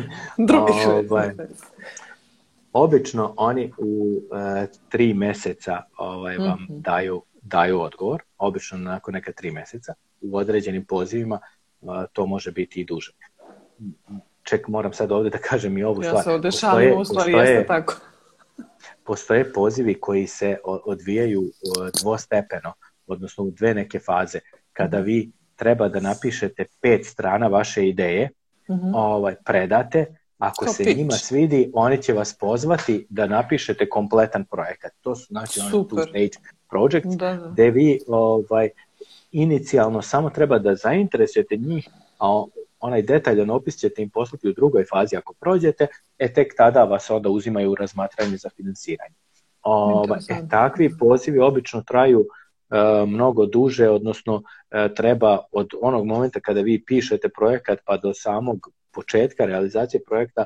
Drugi šest ovaj, mjeseci. Obično oni u uh, tri mjeseca ovaj, vam mm -hmm. daju daju odgovor, obično nakon neka tri meseca, u određenim pozivima to može biti i duže. Ček, moram sad ovde da kažem i ovu ja stvar. Ja se ovde šalim, u stvari jeste tako. Postoje pozivi koji se odvijaju dvostepeno, odnosno u dve neke faze, kada vi treba da napišete pet strana vaše ideje, uh mhm. -huh. ovaj, predate, Ako se pitch. njima svidi, oni će vas pozvati da napišete kompletan projekat. To su znači oni two stage projects, da, da. gde vi ovaj, inicijalno samo treba da zainteresujete njih, a onaj detaljan opis ćete im poslati u drugoj fazi ako prođete, e tek tada vas onda uzimaju u razmatranje za finansiranje. Ovaj, e, takvi pozivi obično traju e, mnogo duže, odnosno e, treba od onog momenta kada vi pišete projekat pa do samog početka realizacije projekta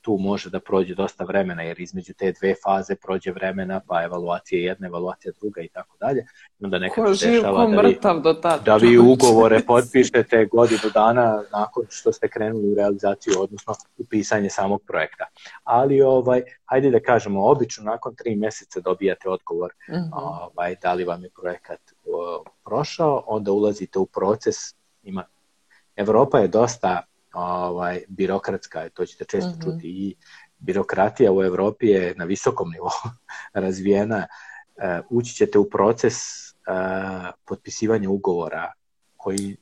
tu može da prođe dosta vremena, jer između te dve faze prođe vremena, pa evaluacija jedna, evaluacija druga i tako dalje. I onda nekako ko se dešava da vi, do tada. da vi ugovore potpišete godinu dana nakon što ste krenuli u realizaciju, odnosno u pisanje samog projekta. Ali, ovaj, hajde da kažemo, obično nakon tri meseca dobijate odgovor mm -hmm. ovaj, da li vam je projekat o, prošao, onda ulazite u proces, ima Evropa je dosta ovaj, birokratska, to ćete često mm -hmm. čuti, i birokratija u Evropi je na visokom nivou razvijena, e, ući ćete u proces e, potpisivanja ugovora koji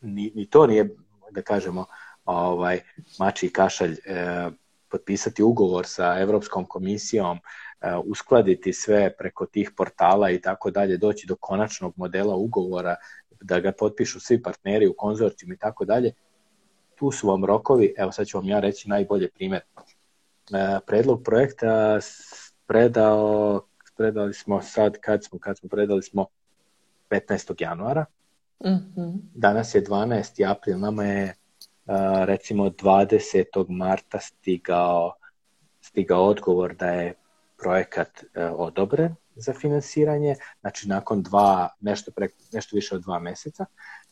ni, ni to nije, da kažemo, ovaj, mači i kašalj, e, potpisati ugovor sa Evropskom komisijom, uskladiti sve preko tih portala i tako dalje, doći do konačnog modela ugovora, da ga potpišu svi partneri u konzorcijum i tako dalje, tu su vam rokovi, evo sad ću vam ja reći najbolje primjer. E, predlog projekta predao, predali smo sad, kad smo, kad smo predali smo 15. januara. Mm-hmm. Danas je 12. april, nama je e, recimo 20. marta stigao, stigao odgovor da je projekat e, odobren za finansiranje, znači nakon dva, nešto, pre, nešto više od dva mjeseca,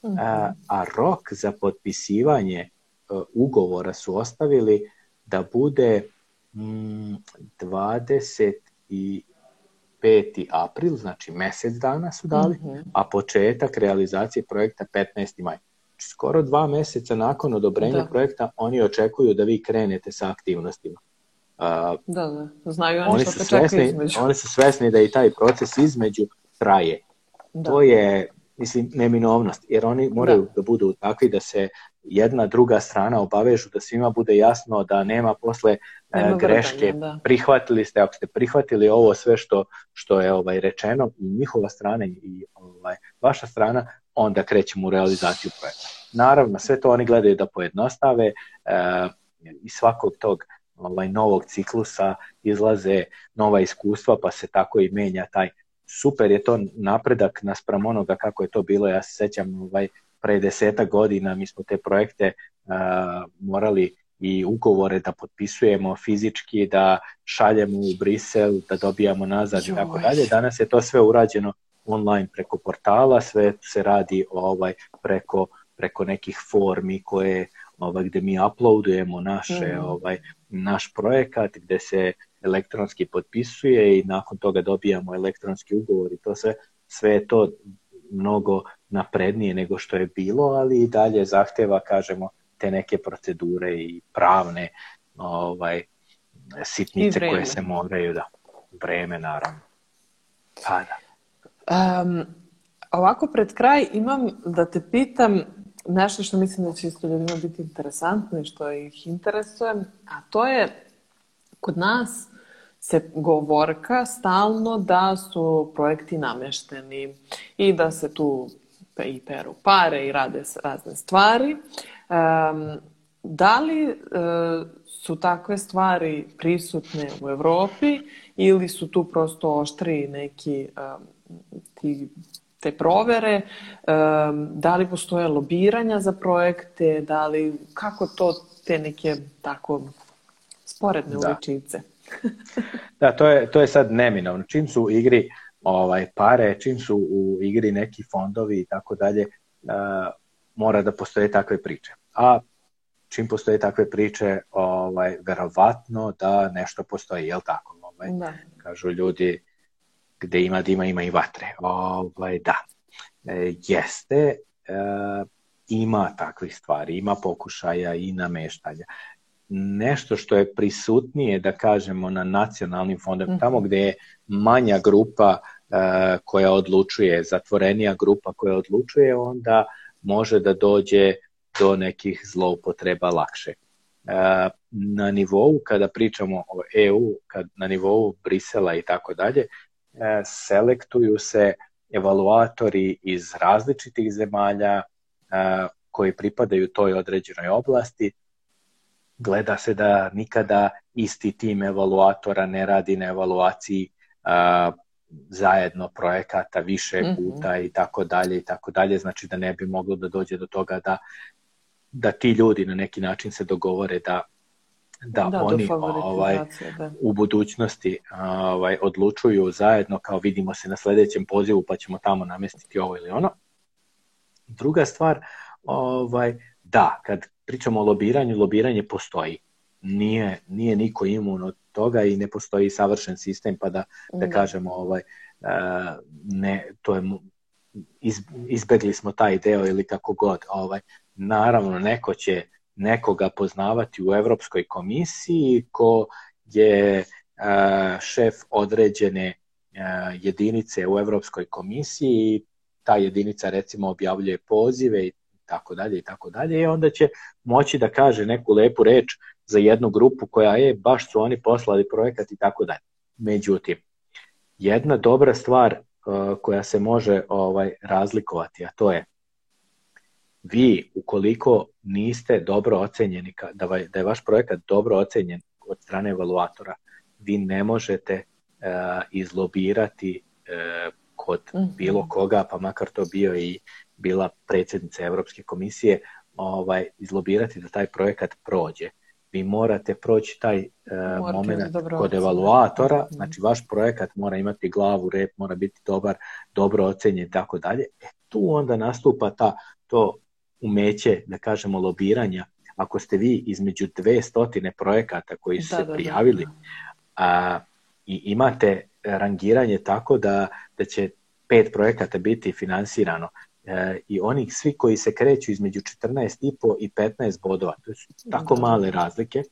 mm-hmm. a, a rok za potpisivanje E, ugovora su ostavili da bude 25. Mm, april, znači mesec dana su dali, mm -hmm. a početak realizacije projekta 15. maj. Znači, skoro dva meseca nakon odobrenja da. projekta oni očekuju da vi krenete sa aktivnostima. Uh, da, da, znaju oni, oni što su svesni, između. Oni su svesni da i taj proces između traje. Da. To je, mislim, neminovnost, jer oni moraju da, da budu takvi da se jedna druga strana obavežu da svima bude jasno da nema posle e, nema greške. Vrtanja, da. prihvatili ste, ako ste prihvatili ovo sve što, što je ovaj rečeno i njihova strana i ovaj, vaša strana, onda krećemo u realizaciju projekta. Naravno, sve to oni gledaju da pojednostave e, i svakog tog ovaj, novog ciklusa izlaze nova iskustva pa se tako i menja taj super je to napredak naspram onoga kako je to bilo, ja se sećam ovaj, pre deseta godina mi smo te projekte uh, morali i ugovore da potpisujemo fizički, da šaljemo u Brisel, da dobijamo nazad i tako dalje. Danas je to sve urađeno online preko portala, sve se radi ovaj preko preko nekih formi koje ovaj gde mi uploadujemo naše mm. ovaj naš projekat gde se elektronski potpisuje i nakon toga dobijamo elektronski ugovor i to sve sve je to mnogo naprednije nego što je bilo, ali i dalje zahteva, kažemo, te neke procedure i pravne ovaj, sitnice koje se moraju da vreme, naravno. Pa da. Um, ovako pred kraj imam da te pitam nešto što mislim da će isto ljudima biti interesantno i što ih interesuje, a to je kod nas se govorka stalno da su projekti namešteni i da se tu i peru pare i rade razne stvari. Um, da li uh, su takve stvari prisutne u Evropi ili su tu prosto oštriji neki um, ti te provere, um, da li postoje lobiranja za projekte, da li, kako to te neke tako sporedne da. uličice? da, to je, to je sad neminovno. Čim su u igri ovaj, pare, čim su u igri neki fondovi i tako dalje, mora da postoje takve priče. A čim postoje takve priče, ovaj, verovatno da nešto postoji, jel tako? Ovaj, da. Kažu ljudi, gde ima dima, ima i vatre. Ovaj, da, e, jeste, e, ima takvih stvari, ima pokušaja i nameštanja nešto što je prisutnije, da kažemo, na nacionalnim fondom, mhm. tamo gde je manja grupa uh, koja odlučuje, zatvorenija grupa koja odlučuje, onda može da dođe do nekih zloupotreba lakše. Uh, na nivou, kada pričamo o EU, kad, na nivou Brisela i tako dalje, e, selektuju se evaluatori iz različitih zemalja uh, koji pripadaju toj određenoj oblasti gleda se da nikada isti tim evaluatora ne radi na evaluaciji a, zajedno projekata više mhm. puta i tako dalje i tako dalje znači da ne bi moglo da dođe do toga da da ti ljudi na neki način se dogovore da da, da oni ovaj, da. u budućnosti ovaj, odlučuju zajedno kao vidimo se na sledećem pozivu pa ćemo tamo namestiti ovo ili ono. Druga stvar, ovaj, da, kad pričamo o lobiranju, lobiranje postoji. Nije, nije niko imun od toga i ne postoji savršen sistem pa da, da, da. kažemo ovaj, ne, to je izbegli smo taj deo ili kako god. Ovaj, naravno, neko će nekoga poznavati u Evropskoj komisiji ko je šef određene jedinice u Evropskoj komisiji ta jedinica recimo objavljuje pozive i tako dalje i tako dalje i onda će moći da kaže neku lepu reč za jednu grupu koja je, baš su oni poslali projekat i tako dalje. Međutim, jedna dobra stvar e, koja se može ovaj razlikovati, a to je vi ukoliko niste dobro ocenjeni, da, da je vaš projekat dobro ocenjen od strane evaluatora, vi ne možete e, izlobirati e, kod mhm. bilo koga, pa makar to bio i bila predsednica Evropske komisije, ovaj, izlobirati da taj projekat prođe. Vi morate proći taj uh, moment kod evaluatora, mhm. znači vaš projekat mora imati glavu, rep, mora biti dobar, dobro ocenjen i tako dalje. E, tu onda nastupa ta, to umeće, da kažemo, lobiranja. Ako ste vi između dve stotine projekata koji su da, se da, da, da. prijavili da. A, i imate rangiranje tako da, da će pet projekata biti finansirano, e, i onih svi koji se kreću između 14,5 i 15 bodova. To su tako da. male razlike.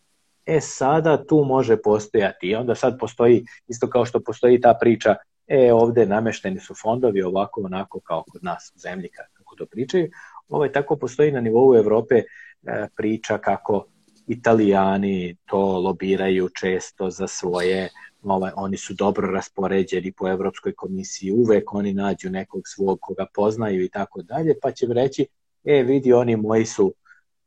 E sada tu može postojati i onda sad postoji, isto kao što postoji ta priča, e ovde namešteni su fondovi ovako onako kao kod nas u zemlji kako to pričaju, ovaj, tako postoji na nivou Evrope e, priča kako Italijani to lobiraju često za svoje ovaj, oni su dobro raspoređeni po Evropskoj komisiji, uvek oni nađu nekog svog koga poznaju i tako dalje, pa će reći, e vidi oni moji su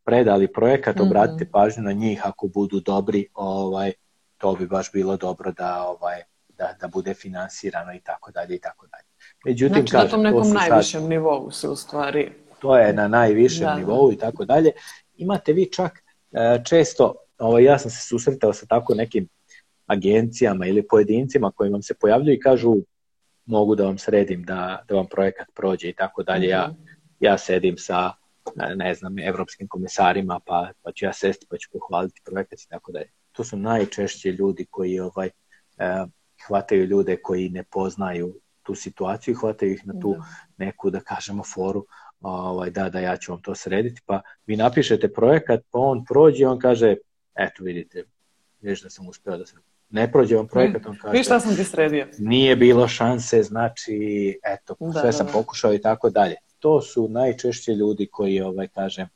predali projekat, mhm. obratite mm -hmm. pažnju na njih ako budu dobri, ovaj to bi baš bilo dobro da ovaj da, da bude finansirano i tako dalje i tako dalje. Međutim znači, kažem, na tom nekom to najvišem sad, nivou se u stvari to je na najvišem da, da. nivou i tako dalje. Imate vi čak E, često ovaj, ja sam se susretao sa tako nekim agencijama ili pojedincima koji vam se pojavljuju i kažu mogu da vam sredim da, da vam projekat prođe i tako dalje. Ja, mhm. ja sedim sa ne znam, evropskim komisarima, pa, pa ću ja sesti, pa ću pohvaliti projekat i tako dalje. To su najčešće ljudi koji ovaj, eh, hvataju ljude koji ne poznaju tu situaciju i hvataju ih na tu da. neku, da kažemo, foru, ovaj, da, da, ja ću vam to srediti, pa vi napišete projekat, pa on prođe, on kaže, eto vidite, vidiš da sam uspeo da se ne prođe on projekat, on mm. kaže... Vi šta sam ti sredio? Nije bilo šanse, znači, eto, da, sve da, sam pokušao i tako dalje. To su najčešće ljudi koji, ovaj, kažem,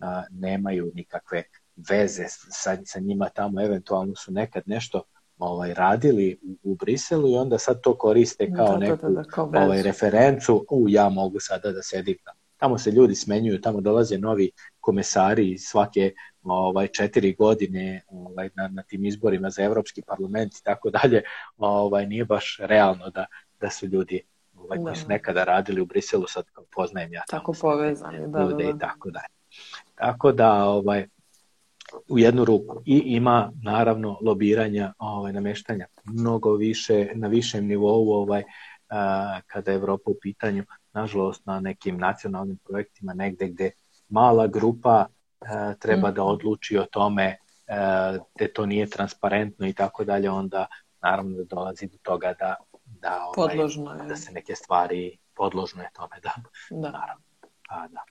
a, nemaju nikakve veze sa, sa njima tamo, eventualno su nekad nešto ovaj radili u, u Briselu i onda sad to koriste da, kao da, da, neku da, da, kao ovaj, referencu, u ja mogu sada da sedim na tamo se ljudi smenjuju, tamo dolaze novi komesari svake ovaj četiri godine ovaj na, na tim izborima za evropski parlament i tako dalje, ovaj nije baš realno da da su ljudi ovaj koji su da. nekada radili u Briselu sad kao poznajem ja tako povezani da, da, da. i da. tako dalje. Tako da ovaj u jednu ruku i ima naravno lobiranja, ovaj nameštanja mnogo više na višem nivou ovaj a, kada je Evropa u pitanju nažalost, na nekim nacionalnim projektima negde gde mala grupa e, treba mm. da odluči o tome e, gde to nije transparentno i tako dalje, onda naravno da dolazi do toga da, da, ovaj, podložno je. da se neke stvari podložne tome, da, da. naravno. Pa, da.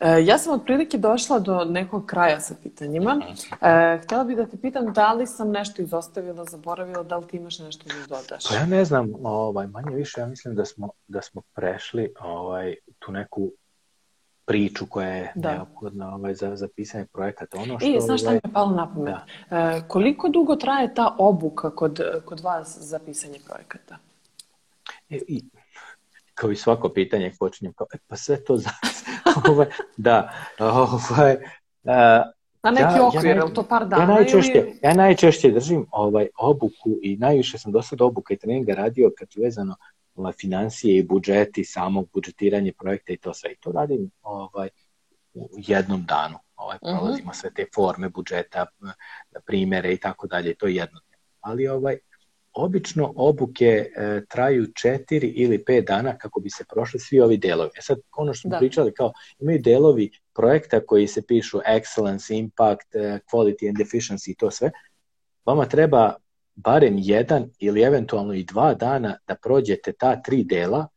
E, ja sam otprilike došla do nekog kraja sa pitanjima. E, htjela bih da te pitam da li sam nešto izostavila, zaboravila, da li ti imaš nešto da dodaš? Pa ja ne znam, ovaj, manje više ja mislim da smo, da smo prešli ovaj, tu neku priču koja je da. neophodna ovaj, za, za pisanje projekata. Ono što I znaš šta mi je palo na pamet? Da. E, koliko dugo traje ta obuka kod, kod vas za pisanje projekata? E, i, kao i svako pitanje počinjem kao, e, pa sve to za... ovaj, da, ovaj, uh, na neki ja, okvir, ja, to par dana? Ja najčešće, ili... ja najčešće držim ovaj obuku i najviše sam do sada obuka i treninga radio kad je vezano na ovaj, financije i budžeti, samo budžetiranje projekta i to sve. I to radim ovaj, u jednom danu. Ovaj, mhm. prolazimo uh -huh. sve te forme budžeta, primere i tako dalje, to je jedno. Ali ovaj, obično obuke e, traju četiri ili pet dana kako bi se prošli svi ovi delovi. E sad, ono što smo da. pričali, kao imaju delovi projekta koji se pišu excellence, impact, e, quality and efficiency i to sve, vama treba barem jedan ili eventualno i dva dana da prođete ta tri dela, mm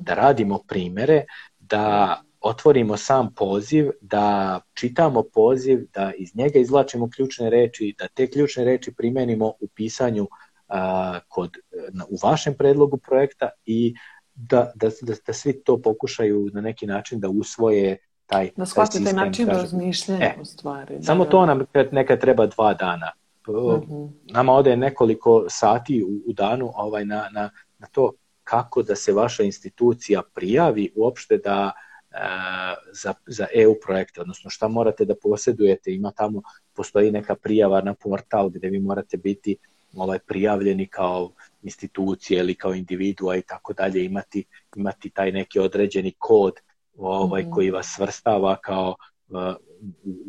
da radimo primere, da otvorimo sam poziv, da čitamo poziv, da iz njega izvlačimo ključne reči, da te ključne reči primenimo u pisanju kod, u vašem predlogu projekta i da, da, da, da svi to pokušaju na neki način da usvoje taj, da taj sistem. način kažem. razmišljanja e, u stvari. Da, samo da. to nam neka treba dva dana. Uh mhm. -huh. Nama ode nekoliko sati u, u danu ovaj, na, na, na to kako da se vaša institucija prijavi uopšte da e, za, za EU projekte, odnosno šta morate da posjedujete, ima tamo, postoji neka prijava na portal gdje vi morate biti ovaj prijavljeni kao institucije ili kao individua i tako dalje imati imati taj neki određeni kod ovaj mhm. koji vas svrstava kao eh,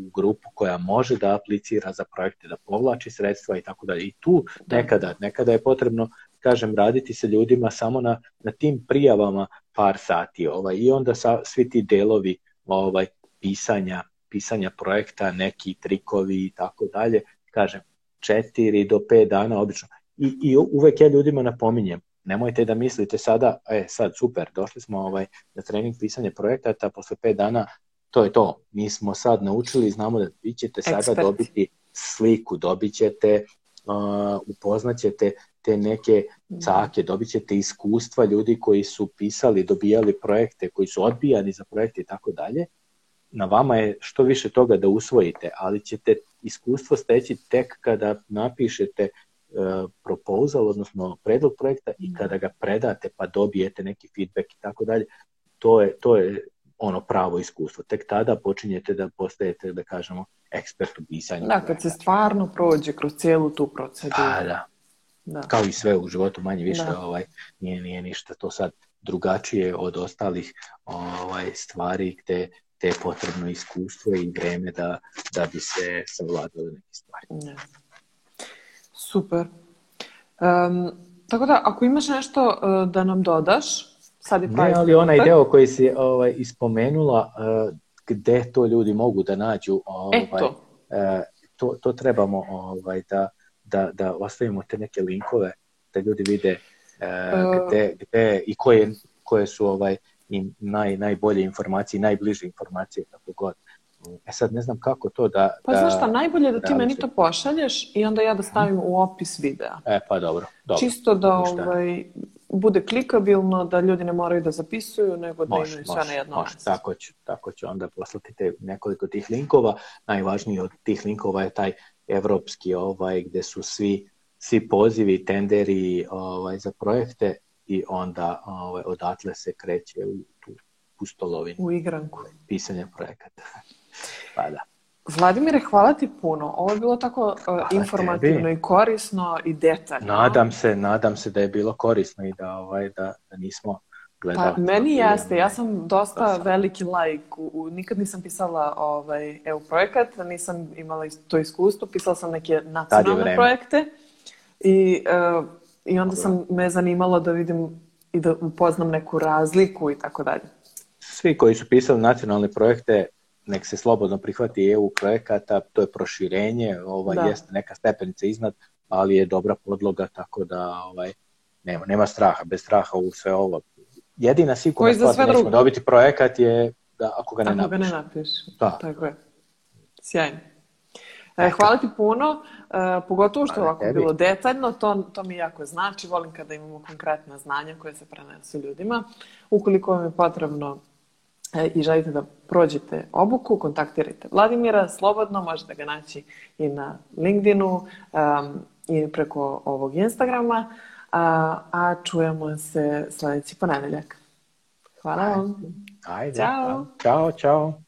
u grupu koja može da aplicira za projekte, da povlači sredstva i tako dalje. I tu da. nekada, nekada je potrebno kažem, raditi sa ljudima samo na, na tim prijavama par sati. Ovaj, I onda sa, svi ti delovi ovaj, pisanja, pisanja projekta, neki trikovi i tako dalje. Kažem, 4 do 5 dana obično. I, i uvek ja ljudima napominjem, nemojte da mislite sada, e sad super, došli smo ovaj, na trening pisanje projekata, posle 5 dana to je to, mi smo sad naučili, znamo da vi ćete sada dobiti sliku, dobit ćete, uh, upoznat ćete te neke cake, dobit ćete iskustva ljudi koji su pisali, dobijali projekte, koji su odbijani za projekte i tako dalje, na vama je što više toga da usvojite, ali ćete iskustvo steći tek kada napišete e, proposal, odnosno predlog projekta i da. kada ga predate pa dobijete neki feedback i tako dalje, to je, to je ono pravo iskustvo. Tek tada počinjete da postajete, da kažemo, ekspert u pisanju. Da, kad se stvarno prođe kroz cijelu tu proceduru. Da, da. da. Kao i sve u životu, manje više, da. ovaj, nije, nije ništa to sad drugačije od ostalih ovaj, stvari gde te je potrebno iskustvo i vreme da, da bi se savladale neke stvari. Ne. Super. Um, tako da, ako imaš nešto uh, da nam dodaš, sad je pravi. Ne, ali onaj tak? deo koji si ovaj, ispomenula, uh, gde to ljudi mogu da nađu, ovaj, e to. Uh, to, to trebamo ovaj, da, da, da ostavimo te neke linkove da ljudi vide uh, gde, gde i koje, koje su ovaj i naj, najbolje informacije, najbliže informacije, kako god. E sad ne znam kako to da... Pa da, znaš šta, da najbolje je da ti meni to pošalješ i onda ja da stavim u opis videa. E, pa dobro. dobro. Čisto da ovaj, bude klikabilno, da ljudi ne moraju da zapisuju, nego da imaju sve na jednom može. Tako, ću, tako ću onda poslati te nekoliko tih linkova. Najvažniji od tih linkova je taj evropski ovaj, gde su svi svi pozivi, tenderi ovaj, za projekte i onda ovaj, odatle se kreće u tu pustolovinu. U igranku. Pisanja projekata. pa da. Vladimire, hvala ti puno. Ovo je bilo tako e, hvala informativno tebi. i korisno i detaljno. Nadam se, nadam se da je bilo korisno i da, ovaj, da, da nismo gledali. Pa, meni jeste. Ja sam dosta veliki lajk. Like. Nikad nisam pisala ovaj, EU projekat, nisam imala to iskustvo. Pisala sam neke nacionalne projekte. I uh, I onda sam da. me zanimalo da vidim i da upoznam neku razliku i tako dalje. Svi koji su pisali nacionalne projekte, nek se slobodno prihvati EU projekata, to je proširenje, ova da. jeste neka stepenica iznad, ali je dobra podloga, tako da ovaj, nema, nema straha, bez straha u sve ovo. Jedina sigurna stvar da nećemo dobiti projekat je da ako ga ne ako Ga ne napiš. Da. Tako je. Sjajno. E, hvala ti puno, e, pogotovo što je ovako tebi. bilo detaljno, to, to mi jako znači, volim kada imamo konkretna znanja koje se prenesu ljudima. Ukoliko vam je potrebno e, i želite da prođete obuku, kontaktirajte Vladimira, slobodno, možete ga naći i na LinkedInu i preko ovog Instagrama, a, a čujemo se sljedeći ponedeljak. Hvala vam. Ajde. Ćao. Čao, čao.